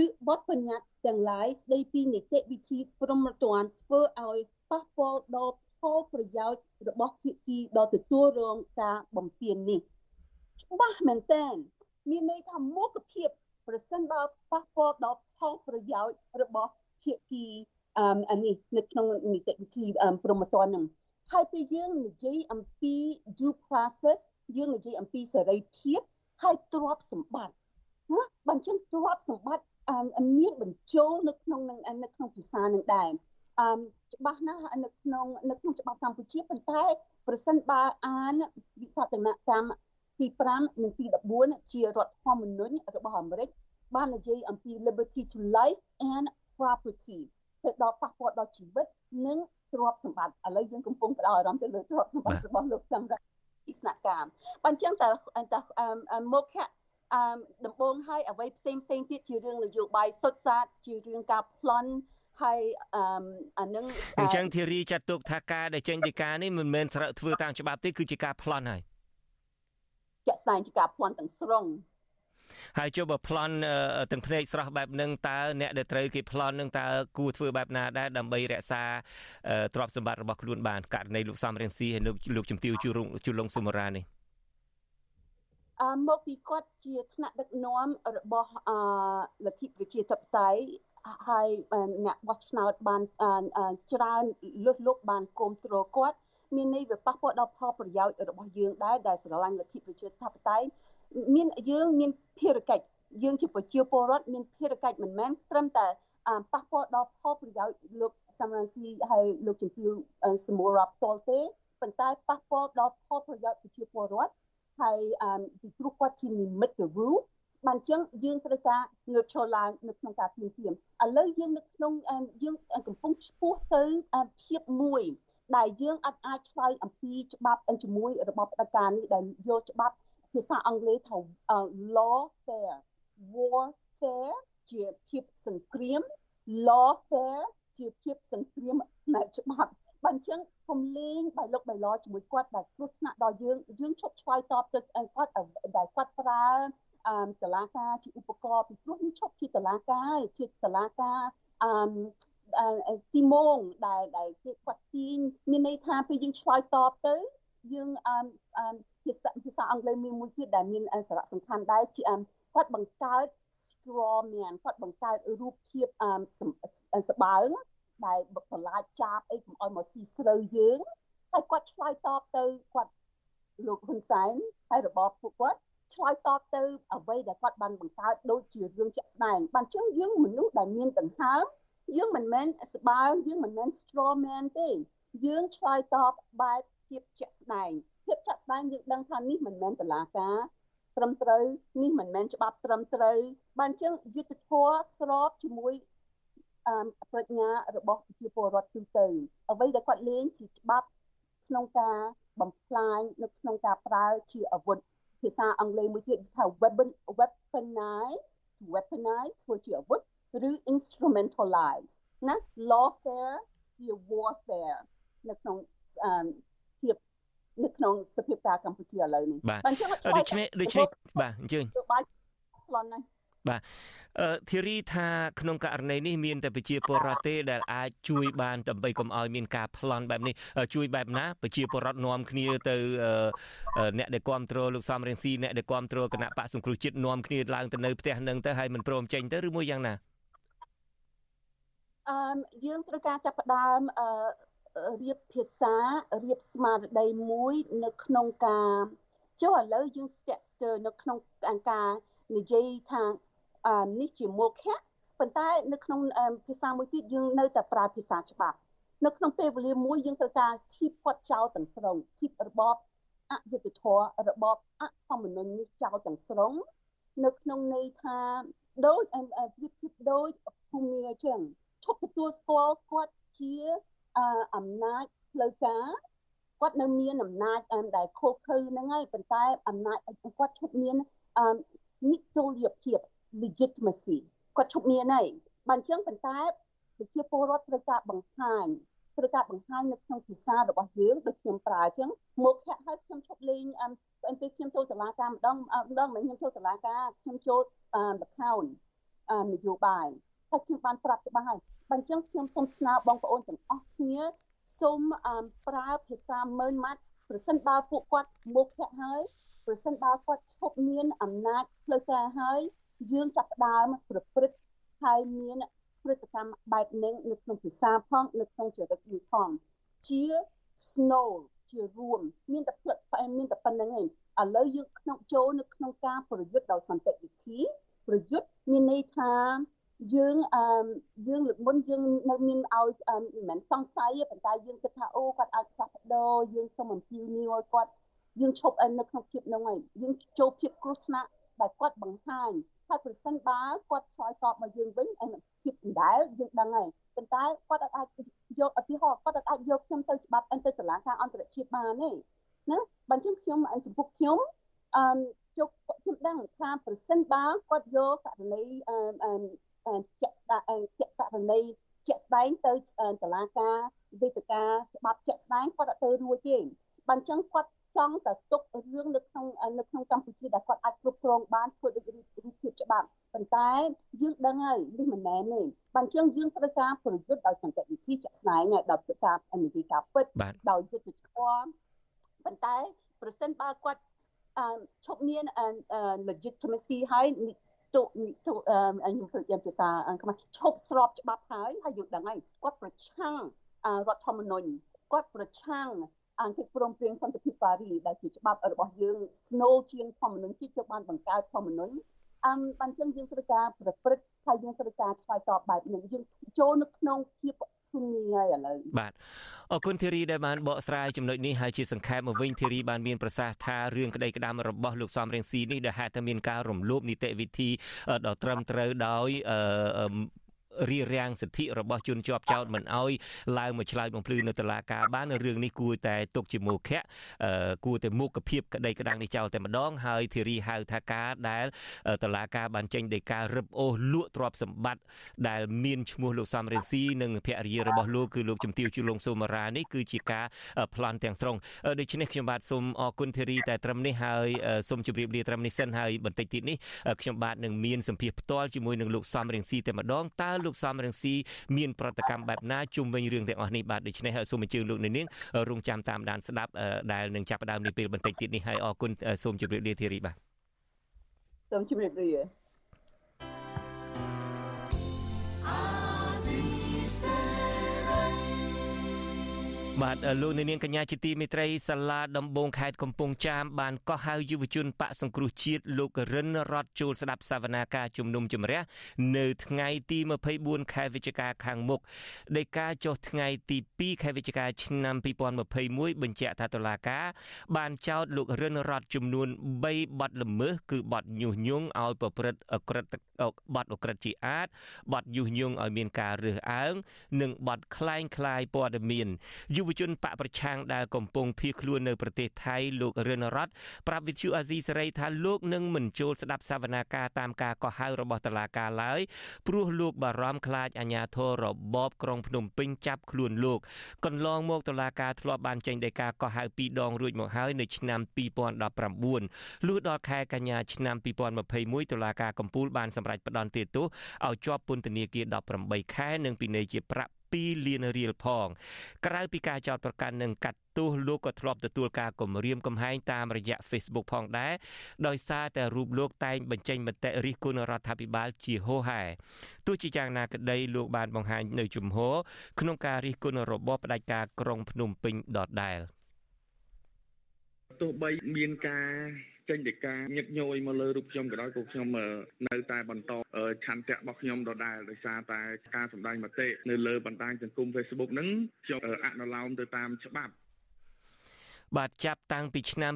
ឬបទបញ្ញត្តិទាំងឡាយស្ដីពីនីតិវិធីព្រហ្មទណ្ឌធ្វើឲ្យប៉ះពាល់ដល់ផលប្រយោជន៍របស់ភាគីដ៏ទទួលរងការបំពេញនេះច្បាស់មែនតើមានន័យថាមុខភាពប្រសិនបើប៉ះពាល់ដល់ផលប្រយោជន៍របស់ភាគីអឺនេះនៅក្នុងនីតិវិធីព្រហ្មទណ្ឌហ្នឹងហើយពេលយើងនិយាយអំពី due process យើងនិយាយអំពីសេរីភាពហើយទ្រព្យសម្បត្តិ ណាបើអញ្ចឹងទ្រព្យសម្បត្តិមានបញ្ចូលនៅក្នុងនឹងនៅក្នុងភាសានឹងដែរអឺច្បាស់ណាស់នៅក្នុងនៅក្នុងច្បាប់កម្ពុជាប៉ុន្តែ ប្រសិនបើអានវិសតនកម្មទី5និងទី14ជារដ្ឋធម្មនុញ្ញរបស់អាមេរិកបាននិយាយអំពី liberty to life and property ទៅដល់ប៉ះពាល់ដល់ជីវិតនិងទ្រព្យសម្បត្តិឥឡូវយើងកំពុងផ្ដោតអារម្មណ៍ទៅលើទ្រព្យសម្បត្តិរបស់លោកសម្រាប់អិស្នកម្មបើអញ្ចឹងតើតើមុខៈ អឺដំបងឲ្យអ្វីផ្សេងផ្សេងទៀតជារឿងនយោបាយសុទ្ធសាធជារឿងការប្លន់ហើយអឺអានឹងអញ្ចឹងធីរីចាត់ទុកថាការដែលចេញពីការនេះមិនមែនត្រូវធ្វើតាមច្បាប់ទេគឺជាការប្លន់ហើយជាក់ស្ដែងជាការប្លន់ទាំងស្រុងហើយចុះបើប្លន់ទាំងភ្នែកស្រស់បែបហ្នឹងតើអ្នកដែលត្រូវគេប្លន់ហ្នឹងតើគួរធ្វើបែបណាដែរដើម្បីរក្សាទ្រព្យសម្បត្តិរបស់ខ្លួនបានករណីលោកសំរៀងស៊ីហើយលោកជំទាវជួរជួលងសុមរានេះអឺ មកពីគាត់ជាថ្នាក់ដឹកនាំរបស់អឺលទ្ធិប្រជាធិបតេយ្យហើយអ្នកបោះឆ្នោតបានច្រើនលើសលុបបានគ្រប់គ្រងគាត់មានន័យវាប៉ះពាល់ដល់ផលប្រយោជន៍របស់យើងដែរដែលស្រឡាញ់លទ្ធិប្រជាធិបតេយ្យមានយើងមានភារកិច្ចយើងជាប្រជាពលរដ្ឋមានភារកិច្ចមិនមែនត្រឹមតែប៉ះពាល់ដល់ផលប្រយោជន៍លោកសំរងស៊ីហើយលោកជំទាវសមូរ៉ាផ្ទាល់ទេប៉ុន្តែប៉ះពាល់ដល់ផលប្រយោជន៍ប្រជាពលរដ្ឋ ហើយពីព្រោះគាត់ជានិមិត្តរូបបានអញ្ចឹងយើងត្រូវការងើបឈរឡើងនៅក្នុងការទៀមទាមឥឡូវយើងនៅក្នុងយើងកំពុងឆ្ពោះទៅភាពមួយដែលយើងអាចអាចឆ្លើយអំពីច្បាប់ជាមួយរបបផ្ដាច់ការនេះដែលយកច្បាប់ភាសាអង់គ្លេសថា lawfare warfare ជាភាពសង្គ្រាម lawfare ជាភាពសង្គ្រាមផ្នែកច្បាប់ បើអញ្ចឹងកុំលេងបៃលុកបៃលជាមួយគាត់ដែលគ្រោះថ្នាក់ដល់យើងយើងឈប់ឆ្លើយតបទៅគាត់ដែលគាត់ប្រើអឺតឡាការជាឧបករណ៍ពីព្រោះនេះឈប់ជាតឡាការជាតឡាការអឺទីម៉ងដែលដែលគេគាត់ទាញមានន័យថាពេលយើងឆ្លើយតបទៅយើងអឺភាសាភាសាអង់គ្លេសមានមួយទៀតដែលមានសារៈសំខាន់ដែរជាគាត់បង្កើត straw man គាត់បង្កើតរូបភាពសបើង ដែលបន្លាចចាបអីកុំឲ្យមកស៊ីស្រូវយើងហើយគាត់ឆ្លើយតបទៅគាត់លោកហ៊ុនសែនហើយរបបពួកគាត់ឆ្លើយតបទៅអ្វីដែលគាត់បានបង្កើតដូចជារឿងជាក់ស្ដែងបានចឹងយើងមនុស្សដែលមានដង្ហើមយើងមិនមែនស្បើងយើងមិនមែន straw man ទេយើងឆ្លើយតបបែបភាពជាក់ស្ដែងភាពជាក់ស្ដែងយើងដឹងថានេះមិនមែនតឡាការត្រឹមត្រូវនេះមិនមែនច្បាប់ត្រឹមត្រូវបានចឹងយុទ្ធធម៌ស្របជាមួយ អឺប្រាជ្ញារបស់ប្រជាពលរដ្ឋទូទៅអ្វីដែលគាត់លេងជាច្បាប់ក្នុងការបំផ្លាញនៅក្នុងការប្រើជាអាវុធភាសាអង់គ្លេសមួយទៀតថា weapon weaponize weaponize ធ្វើជាអាវុធឬ instrumentalize ណា lawfare ជា warfare នៅក្នុងភាពនៅក្នុងសភាពការកម្ពុជាឥឡូវនេះបាទដូច្នេះដូច្នេះបាទអញ្ជើញបាទខ្លន់ណាស់ បាទអឺធីរីថាក្នុងករណីនេះមានតែប្រជាពលរដ្ឋទេដែលអាចជួយបានដើម្បីកុំឲ្យមានការប្លន់បែបនេះជួយបែបណាប្រជាពលរដ្ឋនាំគ្នាទៅអ្នកដែលគ្រប់គ្រងលោកសំរៀងស៊ីអ្នកដែលគ្រប់គ្រងគណៈបកសង្គ្រោះជាតិនាំគ្នាឡើងទៅនៅផ្ទះនឹងទៅហើយមិនព្រមចេញទៅឬមួយយ៉ាងណាអឺយើងត្រូវការចាប់ផ្ដើមអឺរៀបភាសារៀបស្មារតីមួយនៅក្នុងការចុះឥឡូវយើងស្ទាក់ស្ទើរនៅក្នុងការនិយាយថាអឺ នេះជាមុខៈប៉ុន្តែនៅក្នុងភាសាមួយទៀតយើងនៅតែប្រើភាសាច្បាប់នៅក្នុងពេលវេលាមួយយើងត្រូវការធីបគាត់ចោលទាំងស្រុងធីបរបបអយុត្តិធម៌របបអធម្មនុននេះចោលទាំងស្រុងនៅក្នុងន័យថាដូចប្រៀបធៀបដូចភូមិអញ្ចឹងឈប់ទទួលស្គាល់គាត់ជាអំណាចផ្លូវការគាត់នៅមានអំណាចដែលខុសខើហ្នឹងហើយប៉ុន្តែអំណាចគាត់ឈប់មាននិច្ចលភាព legitimacy គាត់ឈប់មានហើយបើអញ្ចឹងប៉ុន្តែប្រជាពលរដ្ឋត្រូវការបង្ហាញត្រូវការបង្ហាញនៅក្នុងភាសារបស់យើងដូចខ្ញុំប្រើអញ្ចឹងមកខៈឲ្យខ្ញុំឈប់លេងអឺពេលខ្ញុំចូលតុលាការម្ដងម្ដងមិនខ្ញុំចូលតុលាការខ្ញុំចូល account នយោបាយហើយខ្ញុំបានប្រាប់ច្បាស់ហើយបើអញ្ចឹងខ្ញុំសូមស្នើបងប្អូនទាំងអស់គ្នាសូមប្រើភាសាម៉ឺនម៉ាត់ប្រសិនបើពួកគាត់មកខៈហើយប្រសិនបើគាត់ឈប់មានអំណាចផ្លូវការហើយ យើងចាប់ផ្ដើមប្រព្រឹត្តហើយមានព្រឹត្តិកម្មបែបនេះនៅក្នុងភាសាផងនៅក្នុងចរិតមួយផងជា snow ជារួមមានតែផ្លឹកផ្អែមមានតែប៉ុណ្្នឹងឯងឥឡូវយើងក្នុងចូលនៅក្នុងការប្រយុទ្ធដោយសន្តិវិធីប្រយុទ្ធមានន័យថាយើងអឺយើងលើកមុនយើងនៅមានឲ្យមិនមែនសង្ស័យទេប៉ុន្តែយើងគិតថាអូគាត់អាចផ្លាស់ប្ដូរយើងសូមអំពាវនាវឲ្យគាត់យើងឈប់នៅក្នុងភាពនោះហើយយើងចូលភាពគ្រោះថ្នាក់ ដែលគាត់បង្ហាញហើយប្រសិនបើគាត់ឆ្លើយតបមកយើងវិញអីភាពដដែលយើងដឹងហើយប៉ុន្តែគាត់អាចយកឧទាហរណ៍គាត់អាចយកខ្ញុំទៅច្បាប់ទៅតុលាការអន្តរជាតិបានទេណាបើអញ្ចឹងខ្ញុំចំពោះខ្ញុំអឺជុកខ្ញុំដឹងថាប្រសិនបើគាត់យកករណីអឺជាក់ស្ដែងជាក់ករណីជាក់ស្ដែងទៅតុលាការវេទិកាច្បាប់ជាក់ស្ដែងគាត់អត់ទៅរួចទេបើអញ្ចឹងគាត់ ចង់តែទុករឿងនៅក្នុងនៅក្នុងកម្ពុជាដែលគាត់អាចគ្រប់គ្រងបានធ្វើដូចរូបភាពច្បាប់ប៉ុន្តែយើងដឹងហើយនេះមិនមែនទេបើអញ្ចឹងយើងត្រូវការប្រយុទ្ធដោយសន្តិវិធីជាក់ស្ដែងហើយដោយការនិយាយការពិតដោយយុទ្ធធម៌ប៉ុន្តែប្រសិនបើគាត់ឈប់មាន legitimacy ហើយទុទុខ្ញុំព្រឹកជាភាសាខ្មែរឈប់ស្របច្បាប់ហើយហើយយើងដឹងហើយគាត់ប្រឆាំងរដ្ឋធម្មនុញ្ញគាត់ប្រឆាំង អង្គិព្រមព្រៀងសន្តិភាពប៉ារីដែលជាច្បាប់របស់យើង snow ជាងធម្មនុញ្ញជាតិបានបង្កើតធម្មនុញ្ញអឹមបានចឹងយើងត្រូវការប្រព្រឹត្តហើយយើងត្រូវការឆ្លើយតបបែបនេះយើងចូលនៅក្នុងភាពភូមិហើយឥឡូវបាទអរគុណធីរីដែលបានបកស្រាយចំណុចនេះហើយជាសង្ខេបមកវិញធីរីបានមានប្រសាសន៍ថារឿងក្តីក្តាមរបស់លោកសំរៀងស៊ីនេះដែលហេតុតែមានការរំលោភនីតិវិធីដ៏ត្រឹមត្រូវដោយ រៀបរៀងសិទ្ធិរបស់ជនជាប់ចោតមិនអោយឡើងមកឆ្លើយបំភ្លឺនៅតុលាការបានរឿងនេះគួរតែទុកជាមុខៈគួរតែមុខភាពក្តីក្តាំងនេះចោលតែម្ដងហើយធីរីហៅថាការដែលតុលាការបានចេញដីការរឹបអូសលក់ទ្រព្យសម្បត្តិដែលមានឈ្មោះលោកសំរិនស៊ីនិងភរិយារបស់លោកគឺលោកជំទាវជួលងសូមារ៉ានេះគឺជាការប្លន់ទាំងស្រុងដូច្នេះខ្ញុំបាទសូមអរគុណធីរីតែត្រឹមនេះហើយសូមជម្រាបលាត្រឹមនេះសិនហើយបន្តិចទៀតនេះខ្ញុំបាទនឹងមានសម្ភារផ្ទាល់ជាមួយនឹងលោកសំរិនស៊ីតែម្ដងតើលោកសំរងស៊ីមានប្រតិកម្មបែបណាជុំវិញរឿងទាំងអស់នេះបាទដូច្នេះសូមអញ្ជើញលោកនាងរងចាំតាមដានស្ដាប់ដែលនឹងចាប់ផ្ដើមនាពេលបន្តិចទៀតនេះហើយអរគុណសូមជម្រាបលាធីរីបាទសូមជម្រាបលា បាទលោកនាងកញ្ញាជាទីមេត្រីសាលាដំបងខេត្តកំពង់ចាមបានកោះហៅយុវជនបកសង្គ្រោះជាតិលោករិនរតចូលស្ដាប់សវនាការជំនុំជម្រះនៅថ្ងៃទី24ខែវិច្ឆិកាខាងមុខដោយការចុះថ្ងៃទី2ខែវិច្ឆិកាឆ្នាំ2021បញ្ជាក់ថាតុលាការបានចោទលោករិនរតចំនួន3បទល្មើសគឺបទញុះញង់ឲ្យប្រព្រឹត្តអក្រិតបទអក្រិតជាអាតបទញុះញង់ឲ្យមានការរើសអើងនិងបទក្លែងក្លាយព័ត៌មានយុវជនបកប្រឆាំងដែលកំពុងភៀសខ្លួននៅប្រទេសថៃលោករិនរតប្រាប់វិទ្យុអាស៊ីសេរីថាលោកនឹងមិនចូលស្ដាប់សវនាការតាមការកោះហៅរបស់តុលាការឡើយព្រោះលោកបារម្ភខ្លាចអាជ្ញាធររបបក្រុងភ្នំពេញចាប់ខ្លួនលោកកន្លងមកតុលាការធ្លាប់បានចេញដីកាកោះហៅពីរដងរួចមកហើយនៅឆ្នាំ2019លុះដល់ខែកញ្ញាឆ្នាំ2021តុលាការកំពូលបានសម្រេចផ្តន្ទាទោសឲ្យជាប់ពន្ធនាគារ18ខែនិងពិន័យជាប្រាក់ 2លានរៀលផង ក្រៅពីការចោទប្រកាន់និងកាត់ទោសលោកក៏ធ្លាប់ទទួលការគំរាមកំហែងតាមរយៈ Facebook ផងដែរដោយសារតែរូបលោកតែងបញ្ចេញមតិរិះគន់រដ្ឋាភិបាលជាហូហែទោះជាយ៉ាងណាក្តីលោកបានបង្ហាញនៅជំហរក្នុងការរិះគន់របបផ្ដាច់ការក្រុងភ្នំពេញដដែលទោះបីមានការ ចេញពីការញឹកញយមកលើរូបខ្ញុំក៏ដោយក៏ខ្ញុំនៅតែបន្តឆន្ទៈរបស់ខ្ញុំដដែលដោយសារតែការសម្ដែងមតិនៅលើបណ្ដាញសង្គម Facebook ហ្នឹងខ្ញុំអនុលោមទៅតាមច្បាប់ បាទចាប់តាំងពីឆ្នាំ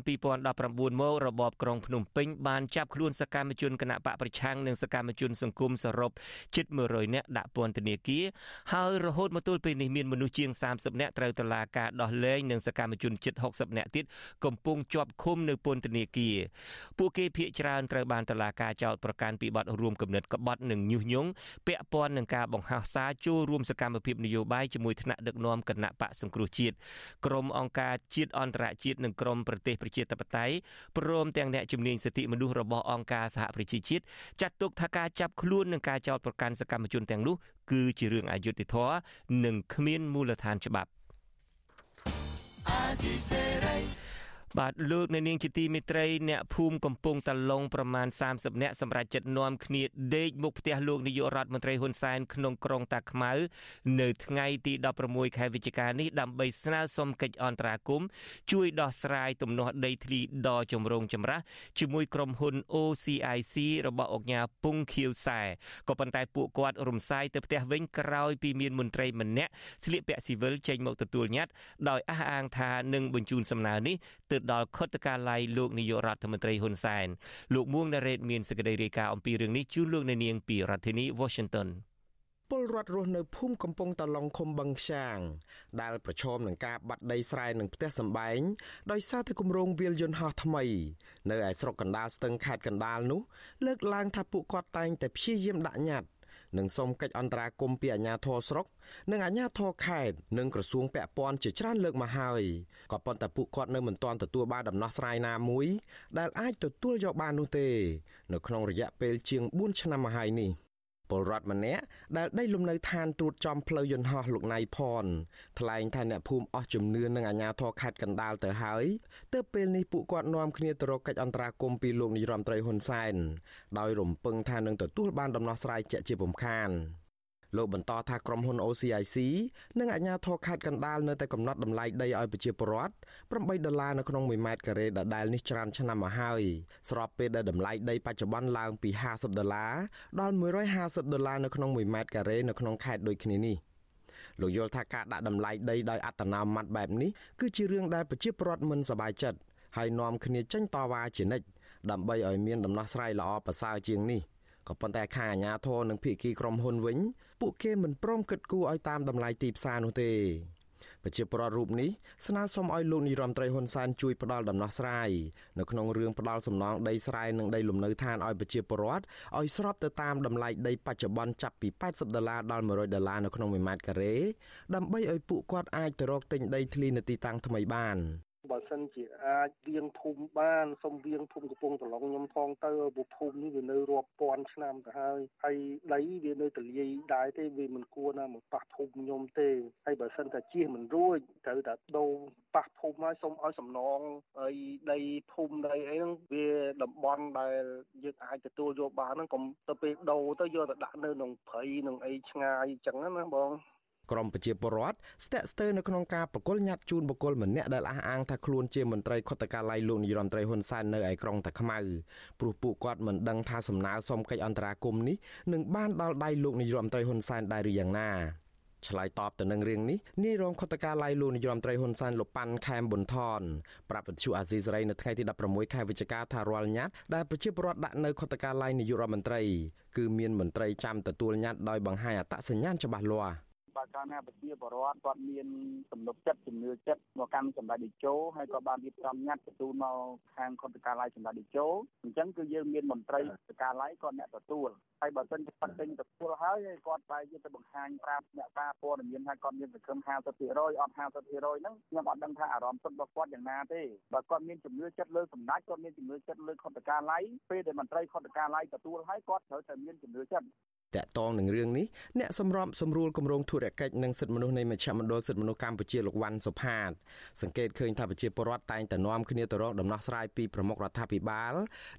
2019មករបបក្រុងភ្នំពេញបានចាប់ខ្លួនសកម្មជនគណៈបកប្រឆាំងនិងសកម្មជនសង្គមសរុបជិត100នាក់ដាក់ពន្ធនាគារហើយរហូតមកទល់ពេលនេះមានមនុស្សជាង30នាក់ត្រូវតុលាការដោះលែងនិងសកម្មជនជិត60នាក់ទៀតកំពុងជាប់ឃុំនៅពន្ធនាគារពួកគេភ័យច្រើនត្រូវបានតុលាការចោទប្រកាន់ពីបទរួមគំនិតក្បត់និងញុះញង់ពាក់ព័ន្ធនឹងការបង្ហោះសារចូលរួមសកម្មភាពនយោបាយជាមួយថ្នាក់ដឹកនាំគណៈបកសង្គ្រោះជាតិក្រុមអង្គការជាតិអន្តរជាតិនិងក្រមប្រទេសប្រជាធិបតេយ្យព្រមទាំងអ្នកជំនាញសិទ្ធិមនុស្សរបស់អង្គការសហប្រជាជាតិចាត់ទុកថាការចាប់ខ្លួននិងការចោទប្រកាន់សកម្មជនទាំងនោះគឺជារឿងអយុត្តិធម៌និងគ្មានមូលដ្ឋានច្បាប់ បាទលោកនៅនាងជាទីមេត្រីអ្នកភូមិកំពង់តាឡុងប្រមាណ30នាក់សម្រាប់ចិត្តនាំគ្នាដេកមុខផ្ទះលោកនាយករដ្ឋមន្ត្រីហ៊ុនសែនក្នុងក្រុងតាខ្មៅនៅថ្ងៃទី16ខែវិច្ឆិកានេះដើម្បីស្នើសុំកិច្ចអន្តរាគមន៍ជួយដោះស្រាយទំនាស់ដីធ្លីដ៏ចម្រូងចម្រាសជាមួយក្រុមហ៊ុន OCIC របស់អង្គការពុងខៀវសែក៏ប៉ុន្តែពួកគាត់រំសាយទៅផ្ទះវិញក្រោយពីមានមន្ត្រីម្នាក់ស្លៀកពាក់ស៊ីវិលចេញមកទទួលញត្តិដោយអះអាងថានឹងបញ្ជូនសំណើនេះទៅដល់ខុទ្ទកាល័យលោកនាយករដ្ឋមន្ត្រីហ៊ុនសែនលោកមួងណារ៉េតមានសេចក្តីរាយការណ៍អំពីរឿងនេះជូនលោកនាងពីរដ្ឋធានី Washington ពលរដ្ឋរស់នៅភូមិកំពង់តឡុងឃុំបឹងខ្យាង ដែលប្រឈមនឹងការបាត់ដីស្រែនិងផ្ទះសម្បែងដោយសារតែគម្រោងវាលយន្តហោះថ្មី នៅឯស្រុកកណ្ដាលស្ទឹងខេត្តកណ្ដាលនោះលើកឡើងថាពួកគាត់តែងតែព្យាយាមដាក់ញត្តិ និងសូមកិច្ចអន្តរាគមន៍ពីអាជ្ញាធរស្រុក និងអាជ្ញាធរខេត្តនិងក្រសួងពាក់ព័ន្ធជាច្រើនលើកមកហើយក៏ប៉ុន្តែពួកគាត់នៅមិនទាន់ទទួលបានដំណោះស្រាយណាមួយដែលអាចទទួលយកបាននោះទេ នៅក្នុងរយៈពេលជាង4ឆ្នាំមកហើយនេះ ពលរដ្ឋម្នាក់ដែលដីលំនៅឋានត្រួតចំផ្លូវយន្តហោះលោកណៃផនថ្លែងថាអ្នកភូមិអស់ជំនឿនឹងអាជ្ញាធរខេត្តកណ្ដាលទៅហើយទើបពេលនេះពួកគាត់នាំគ្នាទៅរកកិច្ចអន្តរាគមន៍ពីលោកនាយរដ្ឋមន្ត្រីហ៊ុនសែនដោយរំពឹងថានឹងទទួលបានដំណោះស្រាយជាក់ជាពំខាន។ លោកបន្តថាក្រុមហ៊ុន OCIC និងអាជ្ញាធរខេត្តកណ្ដាលនៅតែកំណត់តម្លៃដីឲ្យប្រជាពលរដ្ឋ8ដុល្លារនៅក្នុង1ម៉ែត្រការ៉េដដែលនេះច្រើនឆ្នាំមកហើយស្របពេលដែលតម្លៃដីបច្ចុប្បន្នឡើងពី50ដុល្លារដល់150ដុល្លារនៅក្នុង1ម៉ែត្រការ៉េនៅក្នុងខេត្តដូចគ្នានេះលោកយល់ថាការដាក់តម្លៃដីដោយអត្តនោម័តបែបនេះគឺជារឿងដែលប្រជាពលរដ្ឋមិនសប្បាយចិត្តហើយនាំគ្នាចេញតវ៉ាជានិច្ចដើម្បីឲ្យមានដំណោះស្រាយល្អប្រសើរជាងនេះក៏ប៉ុន្តែខាងអាជ្ញាធរនិងភាគីក្រុមហ៊ុនវិញ ពួកគេមិនព្រមគិតគូរឲ្យតាមតម្លៃទីផ្សារនោះទេប្រជាពលរដ្ឋរូបនេះស្នើសុំឲ្យលោកនាយរដ្ឋមន្ត្រីហ៊ុនសែនជួយផ្ដល់ដំណោះស្រាយនៅក្នុងរឿងផ្ដល់សំណងដីស្រែនិងដីលំនៅឋានឲ្យប្រជាពលរដ្ឋឲ្យស្របទៅតាមតម្លៃដីបច្ចុប្បន្នចាប់ពី80ដុល្លារដល់100ដុល្លារនៅក្នុង1ម៉ែត្រការ៉េដើម្បីឲ្យពួកគាត់អាចទៅរកទិញដីធ្លីនៅទីតាំងថ្មីបាន បើសិនជាអាចវៀងភូមិបានសូមវៀងភូមិកំពង់ត្រឡុងខ្ញុំផងទៅព្រោះភូមិនេះវានៅរាប់ពាន់ឆ្នាំទៅហើយហើយដីវានៅទលាយដែរទេវាមិនគួរណាមកប៉ះភូមិខ្ញុំទេហើយបើសិនតែជៀសមិនរួចត្រូវតែដូរប៉ះភូមិហើយសូមឲ្យសំណងហើយដីភូមិដីអីហ្នឹងវាតំបន់ដែលយើងអាចទទួលយកបានហ្នឹងកុំទៅពេលដូរទៅយកទៅដាក់នៅក្នុងព្រៃនឹងអីឆ្ងាយអញ្ចឹងណាបង ក្រមប្រជាពលរដ្ឋស្ទាក់ស្ទើរនៅក្នុងការប្រគល់ញត្តិជូនបុគ្គលម្នាក់ដែលអះអាងថាខ្លួនជាមន្ត្រីខុទ្ទកាល័យលោកនាយរដ្ឋមន្ត្រីហ៊ុនសែននៅឯក្រុងតាខ្មៅព្រោះពួកគាត់មិនដឹងថាសំណើសុំកិច្ចអន្តរាគមន៍នេះនឹងបានដល់ដៃលោកនាយរដ្ឋមន្ត្រីហ៊ុនសែនដែរឬយ៉ាងណាឆ្លើយតបទៅនឹងរឿងនេះនាយរងខុទ្ទកាល័យលោកនាយរដ្ឋមន្ត្រីហ៊ុនសែនលោកប៉ាន់ខែមប៊ុនថនប្រាប់វិទ្យុអាស៊ីសេរីនៅថ្ងៃទី16ខែវិច្ឆិកាថារាល់ញត្តិដែលប្រជាពលរដ្ឋដាក់នៅខុទ្ទកាល័យនាយករដ្ឋមន្ត្រីគឺមានមន្ត្រីចាំទទួលញត្តិដោយបង្ហាញអត្តសញ្ញាណច្បាស់លាស់ បើកាលណាប្រជាពលរដ្ឋគាត់មានទំនុកចិត្តជំនឿចិត្តមកកាន់សម្ដេចតេជោហើយក៏បានរៀបចំញត្តិទទួលមកខាងខុទ្ទកាល័យសម្ដេចតេជោអញ្ចឹងគឺយើងមានមន្ត្រីខុទ្ទកាល័យគាត់អ្នកទទួលហើយបើសិនជាគាត់ចេញទទួលហើយគាត់តែយកទៅបង្ហាញប្រាប់អ្នកសារព័ត៌មានថាគាត់មានសង្ឃឹម50%អត់50%ហ្នឹងខ្ញុំអត់ដឹងថាអារម្មណ៍សុទ្ធរបស់គាត់យ៉ាងណាទេបើគាត់មានជំនឿចិត្តលើសម្ដេចគាត់មានជំនឿចិត្តលើខុទ្ទកាល័យពេលដែលមន្ត្រីខុទ្ទកាល័យទទួលហើយគាត់ត្រូវតែមានជំនឿចិត្ត តកតងនឹងរឿងនេះអ្នកសម្របសម្រួលគម្រោងធុរកិច្ចនិងសិទ្ធិមនុស្សនៃមជ្ឈមណ្ឌលសិទ្ធិមនុស្សកម្ពុជាលោកវ៉ាន់សុផាតសង្កេតឃើញថាប្រជាពលរដ្ឋតែងតែនាំគ្នាទៅរកដំណោះស្រាយពីប្រមុខរដ្ឋាភិបាល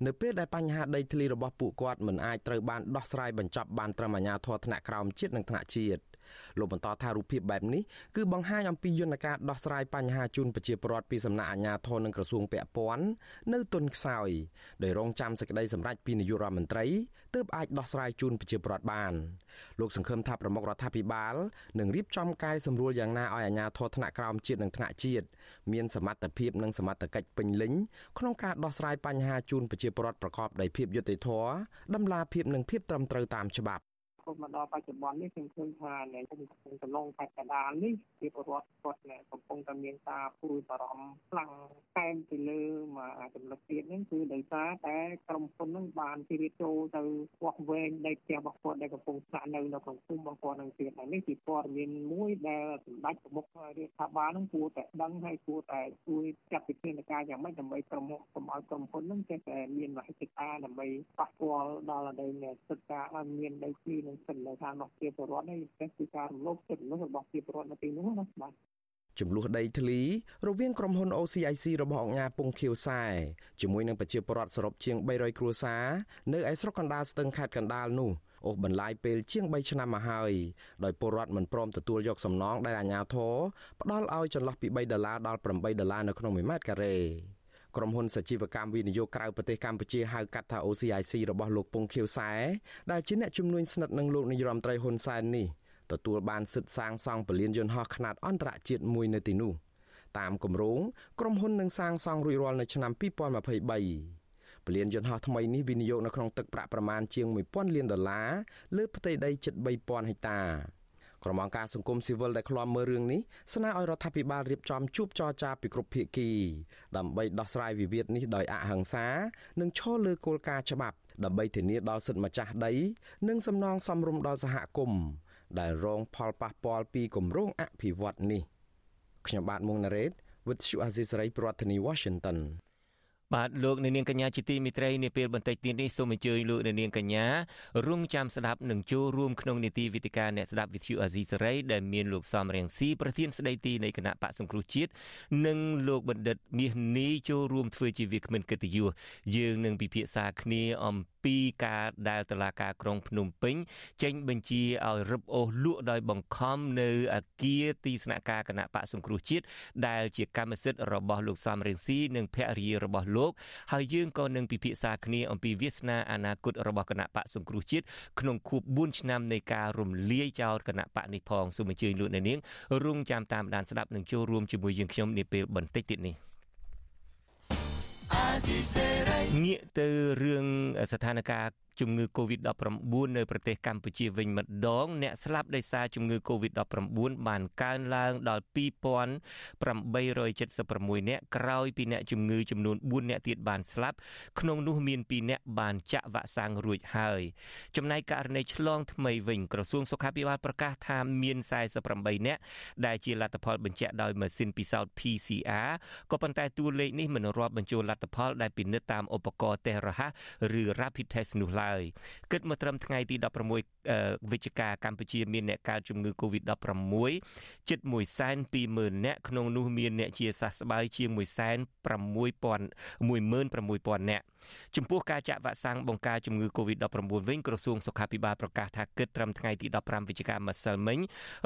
នៅពេលដែលបញ្ហាដីធ្លីរបស់ពួកគាត់មិនអាចត្រូវបានដោះស្រាយបញ្ចប់បានត្រឹមអាជ្ញាធរថ្នាក់ក្រោមជាតិនិងថ្នាក់ជាតិ លោកបន្តថារូបភាពបែបនេះគឺបង្ហាញអំពីយន្តការដោះស្រាយបញ្ហាជូនប្រជាពលរដ្ឋពីសំណាក់អាជ្ញាធរនិងក្រសួងពាក់ព័ន្ធនៅទុនខ្សោយដោយរងចាំសេចក្តីសម្រេចពីនាយករដ្ឋមន្ត្រីទើបអាចដោះស្រាយជូនប្រជាពលរដ្ឋបានលោកសង្ឃឹមថាប្រមុខរដ្ឋាភិបាលនឹងរៀបចំកាយសម្រួលយ៉ាងណាឲ្យអាជ្ញាធរថ្នាក់ក្រោមជាតិនិងថ្នាក់ជាតិមានសមត្ថភាពនិងសមត្ថកិច្ចពេញលេញក្នុងការដោះស្រាយបញ្ហាជូនប្រជាពលរដ្ឋប្រកបដោយភាពយុត្តិធម៌តម្លាភាពនិងភាពត្រឹមត្រូវតាមច្បាប់ រហូតមកដល់បច្ចុប្បន្ននេះខ្ញុំឃើញថានៅក្នុងកំឡុងបច្ចុប្បន្ននេះជាពលរដ្ឋគាត់កំពុងតែមានការព្រួយបារម្ភខ្លាំងតែមទៅលើមកចំណុចទៀតហ្នឹងគឺដោយសារតែក្រុមហ៊ុនហ្នឹងបានជ្រៀតចូលទៅវាស់វែងនៃផ្ទះរបស់គាត់ដែលកំពុងស្នាក់នៅនៅក្នុងភូមិរបស់គាត់នឹងទៀតហើយនេះជាព័ត៌មានមួយដែលសម្ដេចប្រមុខរដ្ឋាភិបាលហ្នឹងគួរតែដឹងហើយគួរតែជួយចាត់វិធានការយ៉ាងម៉េចដើម្បីក្រុមហ៊ុនកុំឲ្យក្រុមហ៊ុនហ្នឹងចេះតែមានមហិច្ឆតាដើម្បីប៉ះពាល់ដល់ដល់សិទ្ធិការឲ្យមានដីធ្លីនិងសិទ្ធិនៅខាងរបស់ជាពលរដ្ឋនេះគឺការរំលោភសិទ្ធិមនុស្សរបស់ជាពលរដ្ឋនៅទីនោះណាបាទចំនួនដីធ្លីរវាងក្រុមហ៊ុន OCIC របស់អង្គការពងខៀវសែជាមួយនឹងប្រជាពលរដ្ឋសរុបជាង300គ្រួសារនៅឯស្រុកកណ្ដាលស្ទឹងខេត្តកណ្ដាលនោះអូសបន្លាយពេលជាង3ឆ្នាំមកហើយដោយពលរដ្ឋមិនព្រមទទួលយកសំណងដែលអាជ្ញាធរផ្ដល់ឲ្យចន្លោះពី3ដុល្លារដល់8ដុល្លារនៅក្នុង1ម៉ែត្រការ៉េ ក្រុមហ៊ុនសជីវកម្មវិនិយោគក្រៅប្រទេសកម្ពុជាហៅកាត់ថា OCIC របស់លោកពងខៀវសែដែលជាអ្នកជំនួយស្និទ្ធនឹងលោកនាយរដ្ឋមន្ត្រីហ៊ុនសែននេះទទួលបានសិទ្ធិសាងសង់ពលានយន្តហោះខ្នាតអន្តរជាតិមួយនៅទីនោះតាមគម្រោងក្រុមហ៊ុននឹងសាងសង់រួចរាល់នៅឆ្នាំ2023ពលានយន្តហោះថ្មីនេះវិនិយោគនៅក្នុងទឹកប្រាក់ប្រមាណជាង1000លានដុល្លារលើផ្ទៃដីជិត3000ហិកតា ក្រុមអង្គការសង្គមស៊ីវិលដែលឃ្លាំមើលរឿងនេះស្នើឲ្យរដ្ឋាភិបាលរៀបចំជួបចរចាពីគ្រប់ភាគីដើម្បីដោះស្រាយវិវាទនេះដោយអហិង្សា និងឈលលើគោលការណ៍ច្បាប់ដើម្បីធានាដល់សិទ្ធិម្ចាស់ដី និងសំណងសមរម្យដល់សហគមន៍ដែលរងផលប៉ះពាល់ពីគម្រោងអភិវឌ្ឍនេះខ្ញុំបាទមុងណារ៉េត With Shu Azisari ប្រធានាធិបតី Washington បាទលោកអ្នកនាងកញ្ញាជាទីមិត្តរីនាពេលបន្តិចទៀតនេះសូមអញ្ជើញលោកអ្នកនាងកញ្ញារងចាំស្ដាប់និងចូលរួមក្នុងនីតិវិទ្យាអ្នកស្ដាប់វិទ្យុអាស៊ីសេរីដែលមានលោកសំរៀងស៊ីប្រធានស្ដីទីនៃគណៈបកសង្គ្រោះជាតិនិងលោកបណ្ឌិតមាសនីចូលរួមធ្វើជាវាគ្មិនកិត្តិយសយើងនឹងពិភាក្សាគ្នាអំ ពីការដែលតឡាការក្រុងភ្នំពេញ ចេញបញ្ជាឲ្យរឹបអូសលក់ដោយបង្ខំនៅអាគារទីស្នាក់ការគណៈបកសង្គ្រោះជាតិដែលជាកម្មសិទ្ធិរបស់លោកសំរៀងស៊ីនិងភរិយារបស់លោកហើយយើងក៏នឹងពិភាក្សាគ្នាអំពីវាសនាអនាគតរបស់គណៈបកសង្គ្រោះជាតិក្នុងខួប4ឆ្នាំនៃការរំលាយចោលគណៈបកនេះផងសូមអញ្ជើញលោកអ្នកនាងរងចាំតាមដានស្ដាប់និងចូលរួមជាមួយយើងខ្ញុំនាពេលបន្តិចទៀតនេះ ងាកទៅរឿងស្ថានភាព ជំងឺ Covid-19 នៅប្រទេសកម្ពុជាវិញម្ដង អ្នកស្លាប់ដោយសារជំងឺ Covid-19 បានកើនឡើងដល់2876នាក់ក្រោយពីអ្នកជំងឺចំនួន4នាក់ទៀតបានស្លាប់ក្នុងនោះមាន2នាក់បានចាក់វ៉ាក់សាំងរួចហើយចំណែកករណីឆ្លងថ្មីវិញក្រសួងសុខាភិបាលប្រកាសថាមាន48នាក់ដែលជាលទ្ធផលបញ្ជាក់ដោយម៉ាស៊ីនពិសោធន៍ PCR ក៏ប៉ុន្តែតួលេខនេះមិនរាប់បញ្ចូលលទ្ធផលដែលពិនិត្យតាមឧបករណ៍តេស្តរហ័សឬ Rapid Test នោះឡើយឡើយគិតមកត្រឹមថ្ងៃទី16វិច្ឆិកាកម្ពុជាមានអ្នកកើតជំងឺ Covid-16 ជិត120,000នាក់ក្នុងនោះមានអ្នកជាសះស្បើយជាង160,000 16000នាក់ ចំពោះការចាក់វ៉ាក់សាំងបង្ការជំងឺ Covid-19 វិញក្រសួងសុខាភិបាលប្រកាសថាគិតត្រឹមថ្ងៃទី15វិច្ឆិកាម្សិលមិញ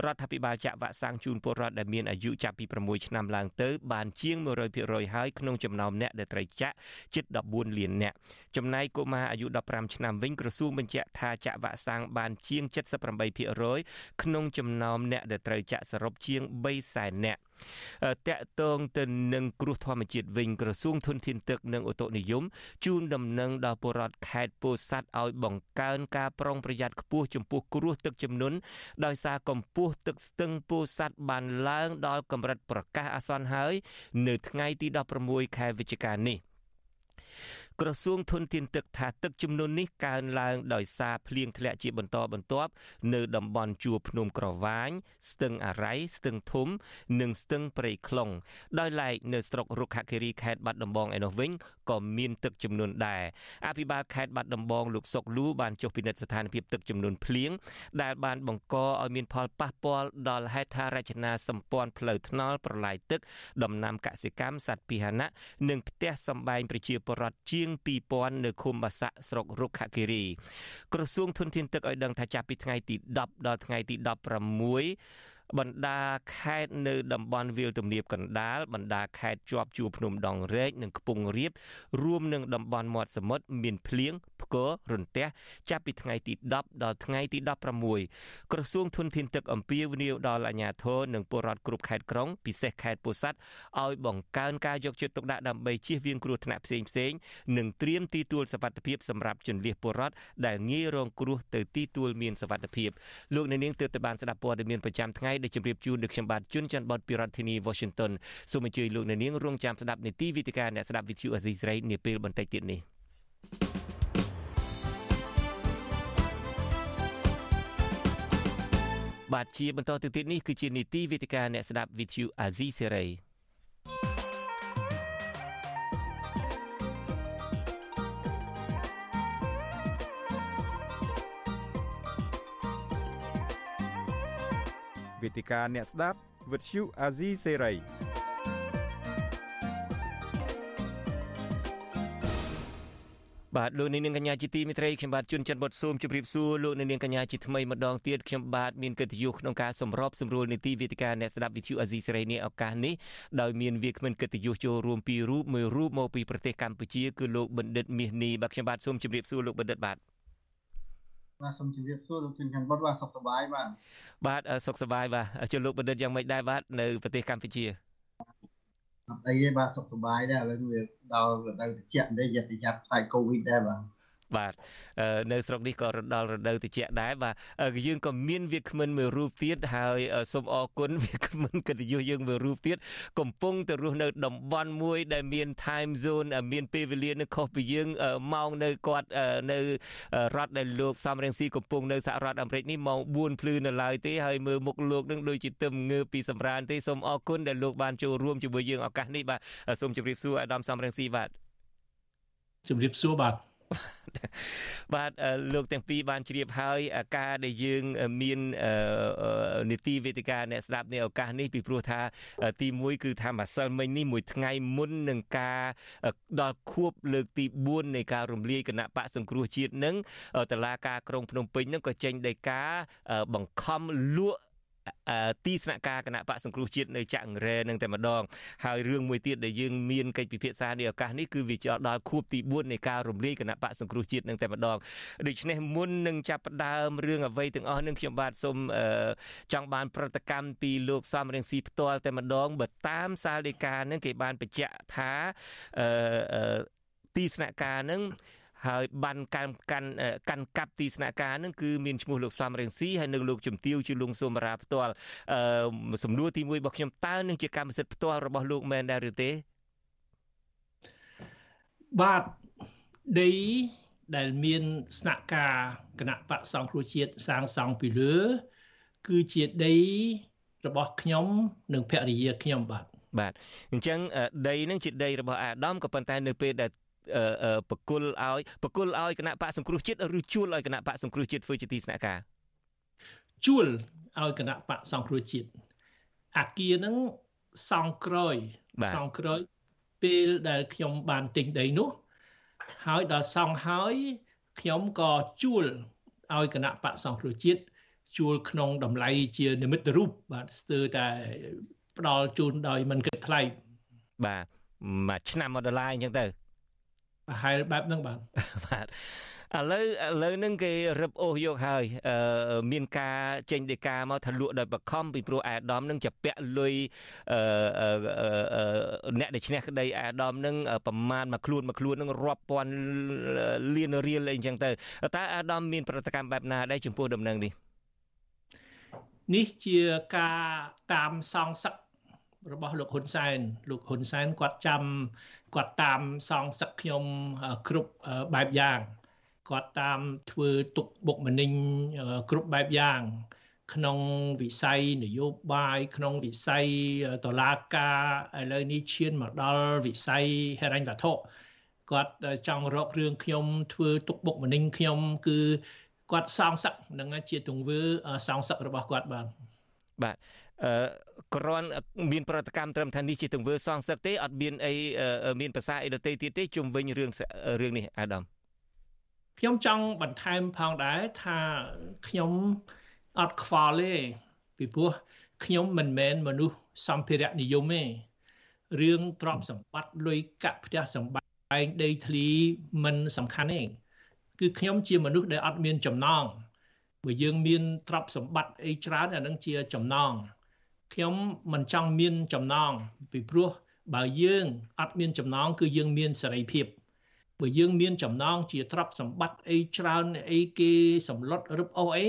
រដ្ឋាភិបាលចាក់វ៉ាក់សាំងជូនពលរដ្ឋដែលមានអាយុចាប់ពី6ឆ្នាំឡើងទៅបានជាង100%ហើយក្នុងចំណោមអ្នកដែលត្រូវចាក់ជិត14លាននាក់ចំណែកកុមារអាយុ15ឆ្នាំវិញក្រសួងបញ្ជាក់ថាចាក់វ៉ាក់សាំងបានជាង78%ក្នុងចំណោមអ្នកដែលត្រូវចាក់សរុបជាង3សែននាក់ តកតងទៅនឹងគ្រោះធម្មជាតិវិញក្រសួងធនធានទឹកនិងអូតូនិយមជូនដំណឹងដល់ពលរដ្ឋខេត្តពោធិ៍សាត់ឲ្យបង្កើនការប្រុងប្រយ័ត្នខ្ពស់ចំពោះគ្រោះទឹកជំនន់ដោយសារកម្ពស់ទឹកស្ទឹងពោធិ៍សាត់បានឡើងដល់កម្រិតប្រកាសអាសន្នហើយ នៅថ្ងៃទី16ខែវិច្ឆិកានេះ ក្រសួងធនធានទឹកថាទឹកចំនួននេះកើនឡើងដោយសារភ្លៀងធ្លាក់ជាបន្តបន្ទាប់នៅតំបន់ជួរភ្នំក្រវាញស្ទឹងអារ៉ៃស្ទឹងធំ និងស្ទឹងព្រៃខ្លុងដោយឡែកនៅស្រុករុក្ខគិរីខេត្តបាត់ដំបងឯនោះវិញក៏មានទឹកចំនួនដែរអភិបាលខេត្តបាត់ដំបងលោកសុកលូបានចុះពិនិត្យស្ថានភាពទឹកចំនួនភ្លៀងដែលបានបង្កឲ្យមានផលប៉ះពាល់ដល់ហេដ្ឋារចនាសម្ព័ន្ធផ្លូវថ្នល់ប្រឡាយទឹក ដំណាំកសិកម្មសត្វពាហនៈនិងផ្ទះសម្បែងប្រជាពលរដ្ឋជាងង2000នៅឃុំបាសាក់ស្រុករុក្ខគិរី ក្រសួងធនធានទឹកឲ្យដឹងថាចាប់ពីថ្ងៃទី10ដល់ថ្ងៃទី16 បណ្ដាខេត្តនៅតំបន់វាលទំនាបកណ្ដាលបណ្ដាខេត្តជាប់ជួរភ្នំដងរែកនិងខ្ពង់រាបរួមនឹងតំបន់មាត់សមុទ្រមានភ្លៀងផ្គររន្ទះចាប់ពីថ្ងៃទី10ដល់ថ្ងៃទី16ក្រសួងធនធានទឹកអំពាវនាវដល់អាជ្ញាធរនិងពលរដ្ឋគ្រប់ខេត្តក្រុងពិសេសខេត្តពោធិ៍សាត់ឲ្យបង្កើនការយកចិត្តទុកដាក់ដើម្បីជៀសវាងគ្រោះថ្នាក់ផ្សេងផ្សេងនិងត្រៀមទីទួលសុវត្ថិភាពសម្រាប់ជន្លៀសពលរដ្ឋដែលងាយរងគ្រោះទៅទីទួលមានសុវត្ថិភាពលោកអ្នកនាងទើបតែបានស្ដាប់ព័ត៌មានប្រចាំថ្ងៃដែលជម្រាបជូនដូចខ្ញុំបាទជួនច័ន្ទបតពីរដ្ឋធានី Washington សូមអញ្ជើញលោកអ្នកនាងរងចាំស្ដាប់នីតិវិទ្យាអ្នកស្ដាប់វិទ្យុអាស៊ីសេរីនាពេលបន្តិចទៀតនេះបាទជាបន្តទៅទៀតនេះគឺជានីតិវិទ្យាអ្នកស្ដាប់វិទ្យុអាស៊ីសេរី វេទិកាអ្នកស្ដាប់វិទ្យុអាស៊ីសេរីបាទលោកនាងកញ្ញាជាទីមេត្រីខ្ញុំបាទជួនច័ន្ទបុតស៊ូមជម្រាបសួរលោកនាងកញ្ញាជាថ្មីម្ដងទៀតខ្ញុំបាទមានកិត្តិយសក្នុងការសម្របសម្រួលនីតិវេទិកាអ្នកស្ដាប់វិទ្យុអាស៊ីសេរីនេះឱកាសនេះដោយមានវាគ្មិនកិត្តិយសចូលរួមពីររូបមួយរូបមកពីប្រទេសកម្ពុជាគឺលោកបណ្ឌិតមាសនីបាទខ្ញុំបាទសូមជម្រាបសួរលោកបណ្ឌិតបាទ បាទសូមជម្រាបសួរលោកជុនច័ន្ទបុតបាទសុខសប្បាយបាទបាទសុខសប្បាយបាទជលោកបណ្ឌិតយ៉ាងម៉េចដែរបាទនៅប្រទេសកម្ពុជាអត់អីទេបាទសុខសប្បាយដែរឥឡូវវាដល់រដូវត្រជាក់នេះយត្តយត្តផ្នែកកូវីដដែរបាទ បាទនៅស្រុកនេះក៏រដល់រដូវត្រជាក់ដែរបាទយើងក៏មានវាគ្មិនមួយរូបទៀតហើយសូមអរគុណវាគ្មិនកិត្តិយសយើងមួយរូបទៀតកំពុងទៅរស់នៅតំបន់មួយ ដែលមាន time zone មានពេលវេលានៅខុសពីយើងម៉ោងនៅគាត់នៅរដ្ឋដែលលោកសំរងស៊ីកំពុងនៅសហរដ្ឋអាមេរិកនេះម៉ោង4ភ្លឺនៅឡើយទេហើយមើលមុខលោកនឹងដូចជាទឹមងើពីសម្រានទេសូមអរគុណដែលលោកបានចូលរួមជាមួយយើងឱកាសនេះបាទសូមជម្រាបសួរអាដាមសំរងស៊ីបាទជម្រាបសួរបាទ បាទលោកទាំងពីរបានជ្រាបហើយការដែលយើងមាននីតិវេទិកាអ្នកស្ដាប់ในឱកាសនេះពីព្រោះថាទី1គឺថាម្សិលមិញនេះមួយថ្ងៃមុននឹងការដល់ខួបលើកទី4នៃការរំលាយគណៈបកសង្គ្រោះជាតិនឹងតឡាការក្រុងភ្នំពេញនឹងក៏ចេញដីកាបង្ខំលក់ ទីស្នាក់ការគណៈបកសង្គ្រោះជាតិនៅចាក់រ៉ែនឹងតែម្ដងហើយរឿងមួយទៀតដែលយើងមានកិច្ចពិភាក្សាในឱកាសនេះគឺវាចូលដល់ខួបទី4នៃការរំលាយគណៈបកសង្គ្រោះជាតិនឹងតែម្ដងដូច្នេះមុននឹងចាប់ផ្ដើមរឿងអ្វីទាំងអស់នឹងខ្ញុំបាទសូមចង់បានប្រតិកម្មពីលោកសំរៀងស៊ីផ្ទាល់តែម្ដងបើតាមសាលដីកានឹងគេបានបញ្ជាក់ថាទីស្នាក់ការនឹង ហើយបានកាន់កាន់កាន់កាប់ទីស្នាក់ការនឹងគឺមានឈ្មោះលោកសំរងស៊ីហើយនៅលោកជំទាវជាលងសូមរាផ្ទាល់អឺសំណួរទី1របស់ខ្ញុំតើនឹងជាកម្មសិទ្ធិផ្ទាល់របស់លោកមែនដែរឬទេបាទដីដែលមានស្នាក់ការគណៈបកសង្គ្រោះជាតិសាងសង់ពីលើ គឺជាដីរបស់ខ្ញុំ និងភរិយាខ្ញុំបាទបាទអញ្ចឹងដីនឹងជាដីរបស់អាដាមក៏ប៉ុន្តែនៅពេលដែល បកគលឲ្យបកគលឲ្យគណៈបកសង្គ្រោះជាតិឬជួលឲ្យគណៈបកសង្គ្រោះជាតិធ្វើជាទីស្នាក់ការជួលឲ្យគណៈបកសង្គ្រោះជាតិអាគារហ្នឹងសង់ក្រោយសង់ក្រោយពេលដែលខ្ញុំបានទិញដីនោះហើយដល់សង់ហើយខ្ញុំក៏ជួលឲ្យគណៈបកសង្គ្រោះជាតិជួលក្នុងតម្លៃជានិមិត្តរូបបាទស្ទើរតែផ្ដល់ជូនដោយមិនគិតថ្លៃបាទមួយឆ្នាំមួយដុល្លារអញ្ចឹងទៅប្រ ហែលបែបហ្នឹងបាទបាទឥឡូវឥឡូវហ្នឹងគេរឹបអូសយកហើយអឺមានការចេញដីកាមកថាលក់ដោយបខំពីព្រោះអាដាមនឹងជាពាក់លុយអឺអ្នកដែលឈ្នះក្តីអាដាមនឹងប្រមាណមួយខ្លួនមួយខ្លួននឹងរាប់ពាន់លានរៀលអីចឹងទៅតើអាដាមមានប្រតិកម្មបែបណាដែរចំពោះដំណឹងនេះនេះជាការតាមសងសឹករបស់លោកហ៊ុនសែនលោកហ៊ុនសែនគាត់ចាំ គាត់តាមសងសឹកខ្ញុំគ្រប់បែបយ៉ាងគាត់តាមធ្វើទុកបុកម្នេញគ្រប់បែបយ៉ាង ក្នុងវិស័យនយោបាយក្នុងវិស័យតឡាការឥឡូវនេះឈានមកដល់វិស័យហិរញ្ញវត្ថុគាត់ចង់រករឿងខ្ញុំធ្វើទុកបុកម្នេញខ្ញុំ គឺគាត់សងសឹកនឹងជាទង្វើសងសឹករបស់គាត់បាទបាទអឺ គ្រាន់មានប្រតិកម្មត្រឹមថានេះជាទង្វើសងសឹកទេអត់មានអីមានភាសាអីដទៃទៀតទេជុំវិញរឿងរឿងនេះអាដាមខ្ញុំចង់បន្ថែមផងដែរថាខ្ញុំអត់ខ្វល់ទេពីព្រោះខ្ញុំមិនមែនមនុស្សសម្ភារៈនិយមទេរឿងទ្រព្យសម្បត្តិលុយកាក់ផ្ទះសម្បែងដីធ្លីមិនសំខាន់ទេគឺខ្ញុំជាមនុស្សដែលអត់មានចំណងបើយើងមានទ្រព្យសម្បត្តិអីច្រើនអានឹងជាចំណង ខ្ញុំមិនចង់មានចំណងពីព្រោះបើយើងអត់មានចំណងគឺយើងមានសេរីភាពបើយើងមានចំណងជាទ្រព្យសម្បត្តិអីច្រើនអីគេសម្លុតរឹបអូសអី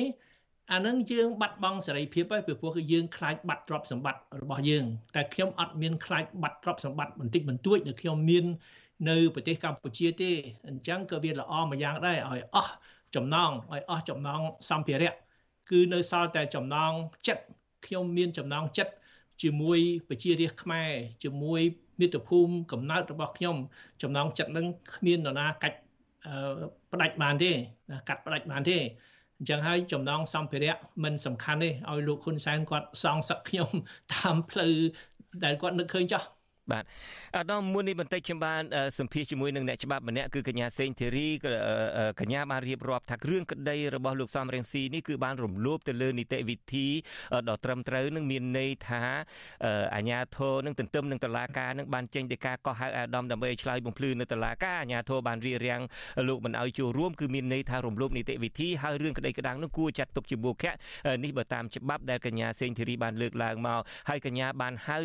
អានឹងយើងបាត់បង់សេរីភាពហើយពីព្រោះគឺយើងខ្លាចបាត់ទ្រព្យសម្បត្តិរបស់យើងតែខ្ញុំអត់មានខ្លាចបាត់ទ្រព្យសម្បត្តិបន្តិចបន្តួចដែលខ្ញុំមាននៅប្រទេសកម្ពុជាទេអញ្ចឹងក៏វាល្អមួយយ៉ាងដែរឲ្យអស់ចំណងឲ្យអស់ចំណងសម្ភារៈគឺនៅសល់តែចំណងចិត្ត ខ្ញុំមានចំណងចិត្តជាមួយប្រជារាស្ត្រខ្មែរជាមួយមាតុភូមិកំណើតរបស់ខ្ញុំ ចំណងចិត្តនឹងគ្មាននរណាកាច់ផ្ដាច់បានទេកាត់ផ្ដាច់បានទេអញ្ចឹងហើយចំណងសម្ភារៈមិនសំខាន់ទេឲ្យលោកហ៊ុនសែនគាត់សងសឹកខ្ញុំតាមផ្លូវដែលគាត់នឹកឃើញចោះ បាទអាដាមមុននេះបន្តិចខ្ញុំបានសម្ភាសជាមួយនឹងអ្នកច្បាប់ម្នាក់គឺកញ្ញាសេងធីរីកញ្ញាបានរៀបរាប់ថារឿងក្តីរបស់លោកសំរងស៊ីនេះគឺបានរំលោភទៅលើនីតិវិធីដ៏ត្រឹមត្រូវនឹងមានន័យថាអាញាធរនឹងទន្ទឹមនឹងតឡាការនឹងបានចេញទៅការកោះហៅអាដាមដើម្បីឲ្យឆ្លើយបំភ្លឺនៅតឡាការអាញាធរបានរៀបរៀងលោកមិនឲ្យចូលរួមគឺមានន័យថារំលោភនីតិវិធីហើយរឿងក្តីក្តាំងនោះគួរចាត់ទុកជាមុខៈនេះបើតាមច្បាប់ដែលកញ្ញាសេងធីរីបានលើកឡើងមកហើយកញ្ញាបានហៅ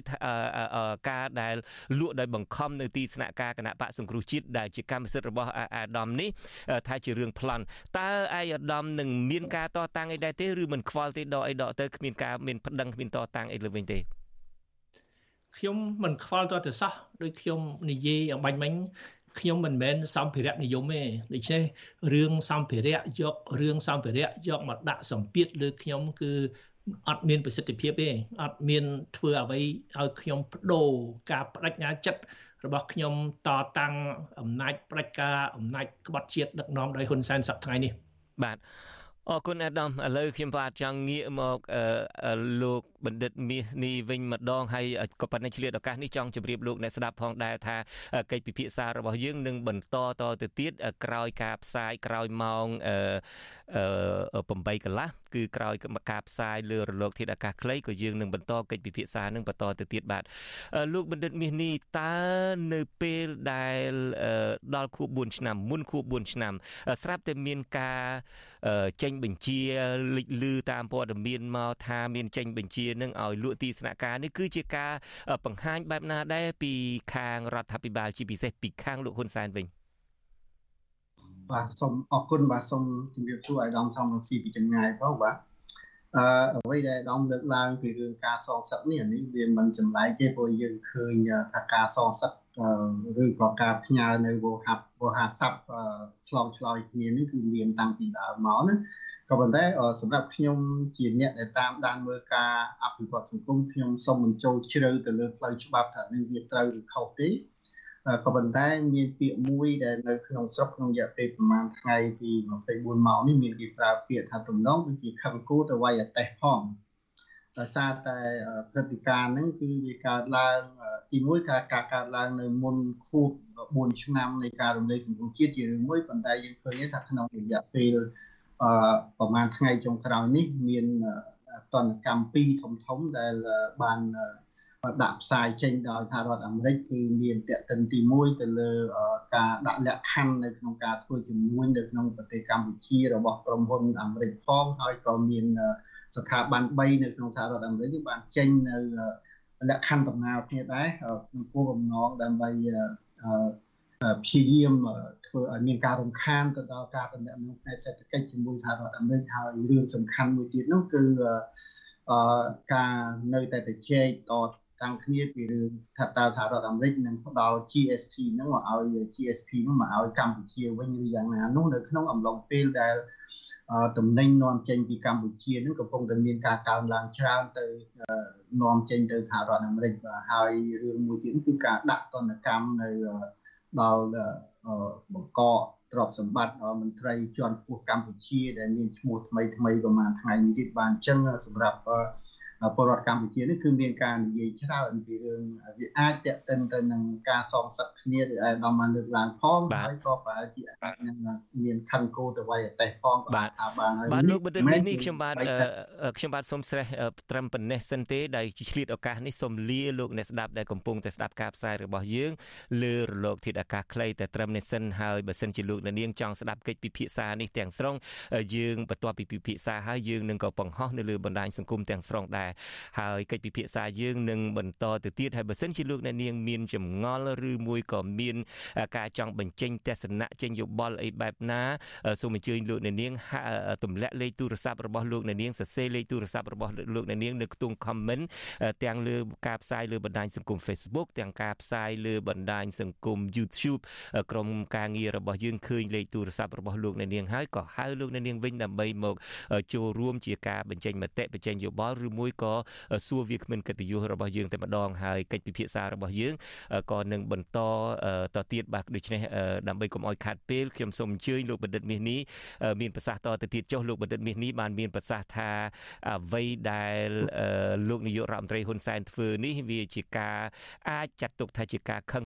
ការដែលដែលលក់ដោយបង្ខំនៅទីស្នាក់ការគណៈបកសង្គ្រោះជាតិដែលជាកម្មសិទ្ធិរបស់អាដាមនេះថាជារឿងប្លន់តើអាយអាដាមនឹងមានការតតាំងអីដែរទេឬមិនខ្វល់ទេដកអីដកទៅគ្មានការមានប្តឹងគ្មានតតាំងអីលើវិញទេខ្ញុំមិនខ្វល់តទៅសោះដូចខ្ញុំនិយាយអំបញ្ញមិញខ្ញុំមិនមែនសម្ភារៈនិយមទេដូច្នេះរឿងសម្ភារៈយករឿងសម្ភារៈយកមកដាក់សម្ពាធលើខ្ញុំគឺ អត់មានប្រសិទ្ធភាពទេអត់មានធ្វើអ្វីឲ្យខ្ញុំបដូរការបដិញ្ញាចិត្តរបស់ខ្ញុំតតាំងអំណាចផ្ដាច់ការអំណាចក្បត់ជាតិដឹកនាំដោយហ៊ុនសែនសប្តាហ៍នេះបាទអរគុណអាដាមឥឡូវខ្ញុំបាទចង់ងាកមកលោកបណ្ឌិតមាសនេះវិញម្ដងហើយក៏ប៉ុន្តែឆ្លៀតឱកាសនេះចង់ជម្រាបលោកអ្នកស្ដាប់ផងដែរថាកិច្ចពិភាក្សារបស់យើងនឹងបន្តតទៅទៀតក្រោយការផ្សាយក្រោយម៉ោង8កន្លះ គឺក្រោយការផ្សាយលើរលកធាតុអាកាសខ្លីក៏យើងនឹងបន្តកិច្ចពិភាក្សានឹងបន្តទៅទៀតបាទលោកបណ្ឌិតមាសនេះតើនៅពេលដែលដល់ខួប4ឆ្នាំមុនខួប4ឆ្នាំ ស្រាប់តែមានការចេញបញ្ជាលេចលឺតាមព័ត៌មានមកថាមានចេញបញ្ជានឹងឲ្យលក់ទីស្នាក់ការនេះគឺជាការបង្ហាញបែបណាដែរពីខាងរដ្ឋាភិបាលជាពិសេសពីខាងលោកហ៊ុនសែនវិញ បាទសូមអរគុណបាទសូមជម្រាបសួរឲ្យដំសំរងស៊ីពីចម្ងាយផងបាទអឺអ្វីដែលដំលើកឡើងពីរឿងការសងសឹកនេះនេះវាមិនចម្លែកទេព្រោះយើងឃើញថាការសងសឹកឬក៏ការផ្ញើនៅវោហាប់វោហាស័ព្ទឆ្លងឆ្លើយគ្នានេះគឺមានតាំងពីដើមមកណាក៏ប៉ុន្តែសម្រាប់ខ្ញុំជាអ្នកដែលតាមដានមើលការអភិវឌ្ឍសង្គមខ្ញុំសូមបញ្ចូលជ្រៅទៅលើផ្លូវច្បាប់ថានឹងវាត្រូវឬខុសទេ ក៏ប៉ុន្តែមានពាក្យមួយដែលនៅក្នុងស្រុកក្នុងរយៈពេលប្រហែលថ្ងៃពី24ម៉ោងនេះមានគេប្រើពាក្យថាទំនងគឺជាខឹងគូទៅវាយអតេះផងដោយសារតែព្រឹត្តិការណ៍ហ្នឹងគឺវាកើតឡើងទីមួយការការកើតឡើងនៅមុនខួប4ឆ្នាំនៃការរំលែកសង្គមជាតិជារឿងមួយប៉ុន្តែយើងឃើញថាក្នុងរយៈពេលអឺប្រហែលថ្ងៃចុងក្រោយនេះមានតនកម្មពីរធំធំដែលបាន ដាក់ផ្សាយចេញដោយថារដ្ឋអាមេរិកគឺមានតេតិនទី1ទៅលើការដាក់លក្ខខណ្ឌនៅក្នុងការធ្វើជំនួញនៅក្នុងប្រទេសកម្ពុជារបស់ក្រុមហ៊ុនអាមេរិកផងហើយក៏មានស្ថាប័ន3នៅក្នុងសហរដ្ឋអាមេរិកបានចេញនៅលក្ខខណ្ឌដំណើរគ្នាដែរក្នុងគោលបំណងដើម្បីព្យាយាមធ្វើឲ្យមានការរំខានទៅដល់ការតំណែងផ្នែកសេដ្ឋកិច្ចជាមួយសហរដ្ឋអាមេរិកហើយរឿងសំខាន់មួយទៀតនោះគឺអឺការនៅតែទៅជែកត តាំងគ្នាពីរឿងថាតើសហរដ្ឋអាមេរិកនឹងផ្ដល់ GSP ហ្នឹងមកឲ្យ GSP ហ្នឹងមកឲ្យកម្ពុជាវិញឬយ៉ាងណានោះនៅក្នុងអំឡុងពេលដែលតំណែងនាំចេញពីកម្ពុជានឹងកំពុងតែមានការកើនឡើងច្រើនទៅនាំចេញទៅសហរដ្ឋអាមេរិកបាទហើយរឿងមួយទៀតគឺការដាក់ទណ្ឌកម្មនៅដល់បង្កកទ្រព្យសម្បត្តិដល់មន្ត្រីជាន់ខ្ពស់កម្ពុជាដែលមានឈ្មោះថ្មីថ្មីប្រហែលថ្ងៃនេះទៀតបានអញ្ចឹងសម្រាប់ ពលរដ្ឋកម្ពុជានេះគឺមានការនិយាយច្រើនពីរឿងវាអាចតេតិនទៅនឹងការសងសឹកគ្នាឬអាយដល់បានលើកឡើងផងហើយក៏ប្រហែលជាអាចនឹងមានខណ្ឌគោទៅវាយអតេះផងបាទថាបានហើយបាទលោកបណ្ឌិតនេះខ្ញុំបាទខ្ញុំបាទសូមស្រេះត្រឹមប៉ុណ្ណេះសិនទេដែលឆ្លៀតឱកាសនេះសូមលាលោកអ្នកស្ដាប់ដែលកំពុងតែស្ដាប់ការផ្សាយរបស់យើងលើរលកធាតុអាកាសខ្លីតែត្រឹមនេះសិនហើយបើសិនជាលោកអ្នកនាងចង់ស្ដាប់កិច្ចពិភាក្សានេះទាំងស្រុងយើងបន្ទាប់ពីពិភាក្សាហើយយើងនឹងក៏បង្ហោះនៅលើបណ្ដាញសង្គមទាំងស្រុងដែរហើយកិច្ចពិភាក្សាយើងនឹងបន្តទៅទៀតហើយបើសិនជាលោកអ្នកនាងមានចម្ងល់ឬមួយក៏មាន ការចង់បញ្ចេញទស្សនៈចេញយោបល់អីបែបណាសូមអញ្ជើញលោកអ្នកនាងទម្លាក់លេខទូរស័ព្ទរបស់លោកអ្នកនាងសរសេរលេខទូរស័ព្ទរបស់លោកអ្នកនាងនៅខ្ទង់ comment ទាំងលើការផ្សាយលើបណ្ដាញសង្គម Facebook ទាំងការផ្សាយលើបណ្ដាញសង្គម YouTube ក្រុមការងាររបស់យើងឃើញលេខទូរស័ព្ទរបស់លោកអ្នកនាងហើយក៏ហៅលោកអ្នកនាងវិញដើម្បីមកចូលរួមជាការបញ្ចេញមតិបញ្ចេញយោបល់ឬមួយក៏សួរវាគ្មិនកិត្តិយសរបស់យើងតែម្ដងហើយកិច្ចពិភាក្សារបស់យើងក៏នឹងបន្តតទៀតបាទដូច្នេះដើម្បីកុំឲ្យខាត់ពេលខ្ញុំសូមអញ្ជើញលោកបណ្ឌិតមាសនេះមានប្រសាសន៍តទៅទៀតចុះលោកបណ្ឌិតមាសនេះបានមានប្រសាសន៍ថាអ្វីដែលលោកនាយករដ្ឋមន្ត្រីហ៊ុនសែនធ្វើនេះវាជាការអាចចាត់ទុកថាជាការខឹង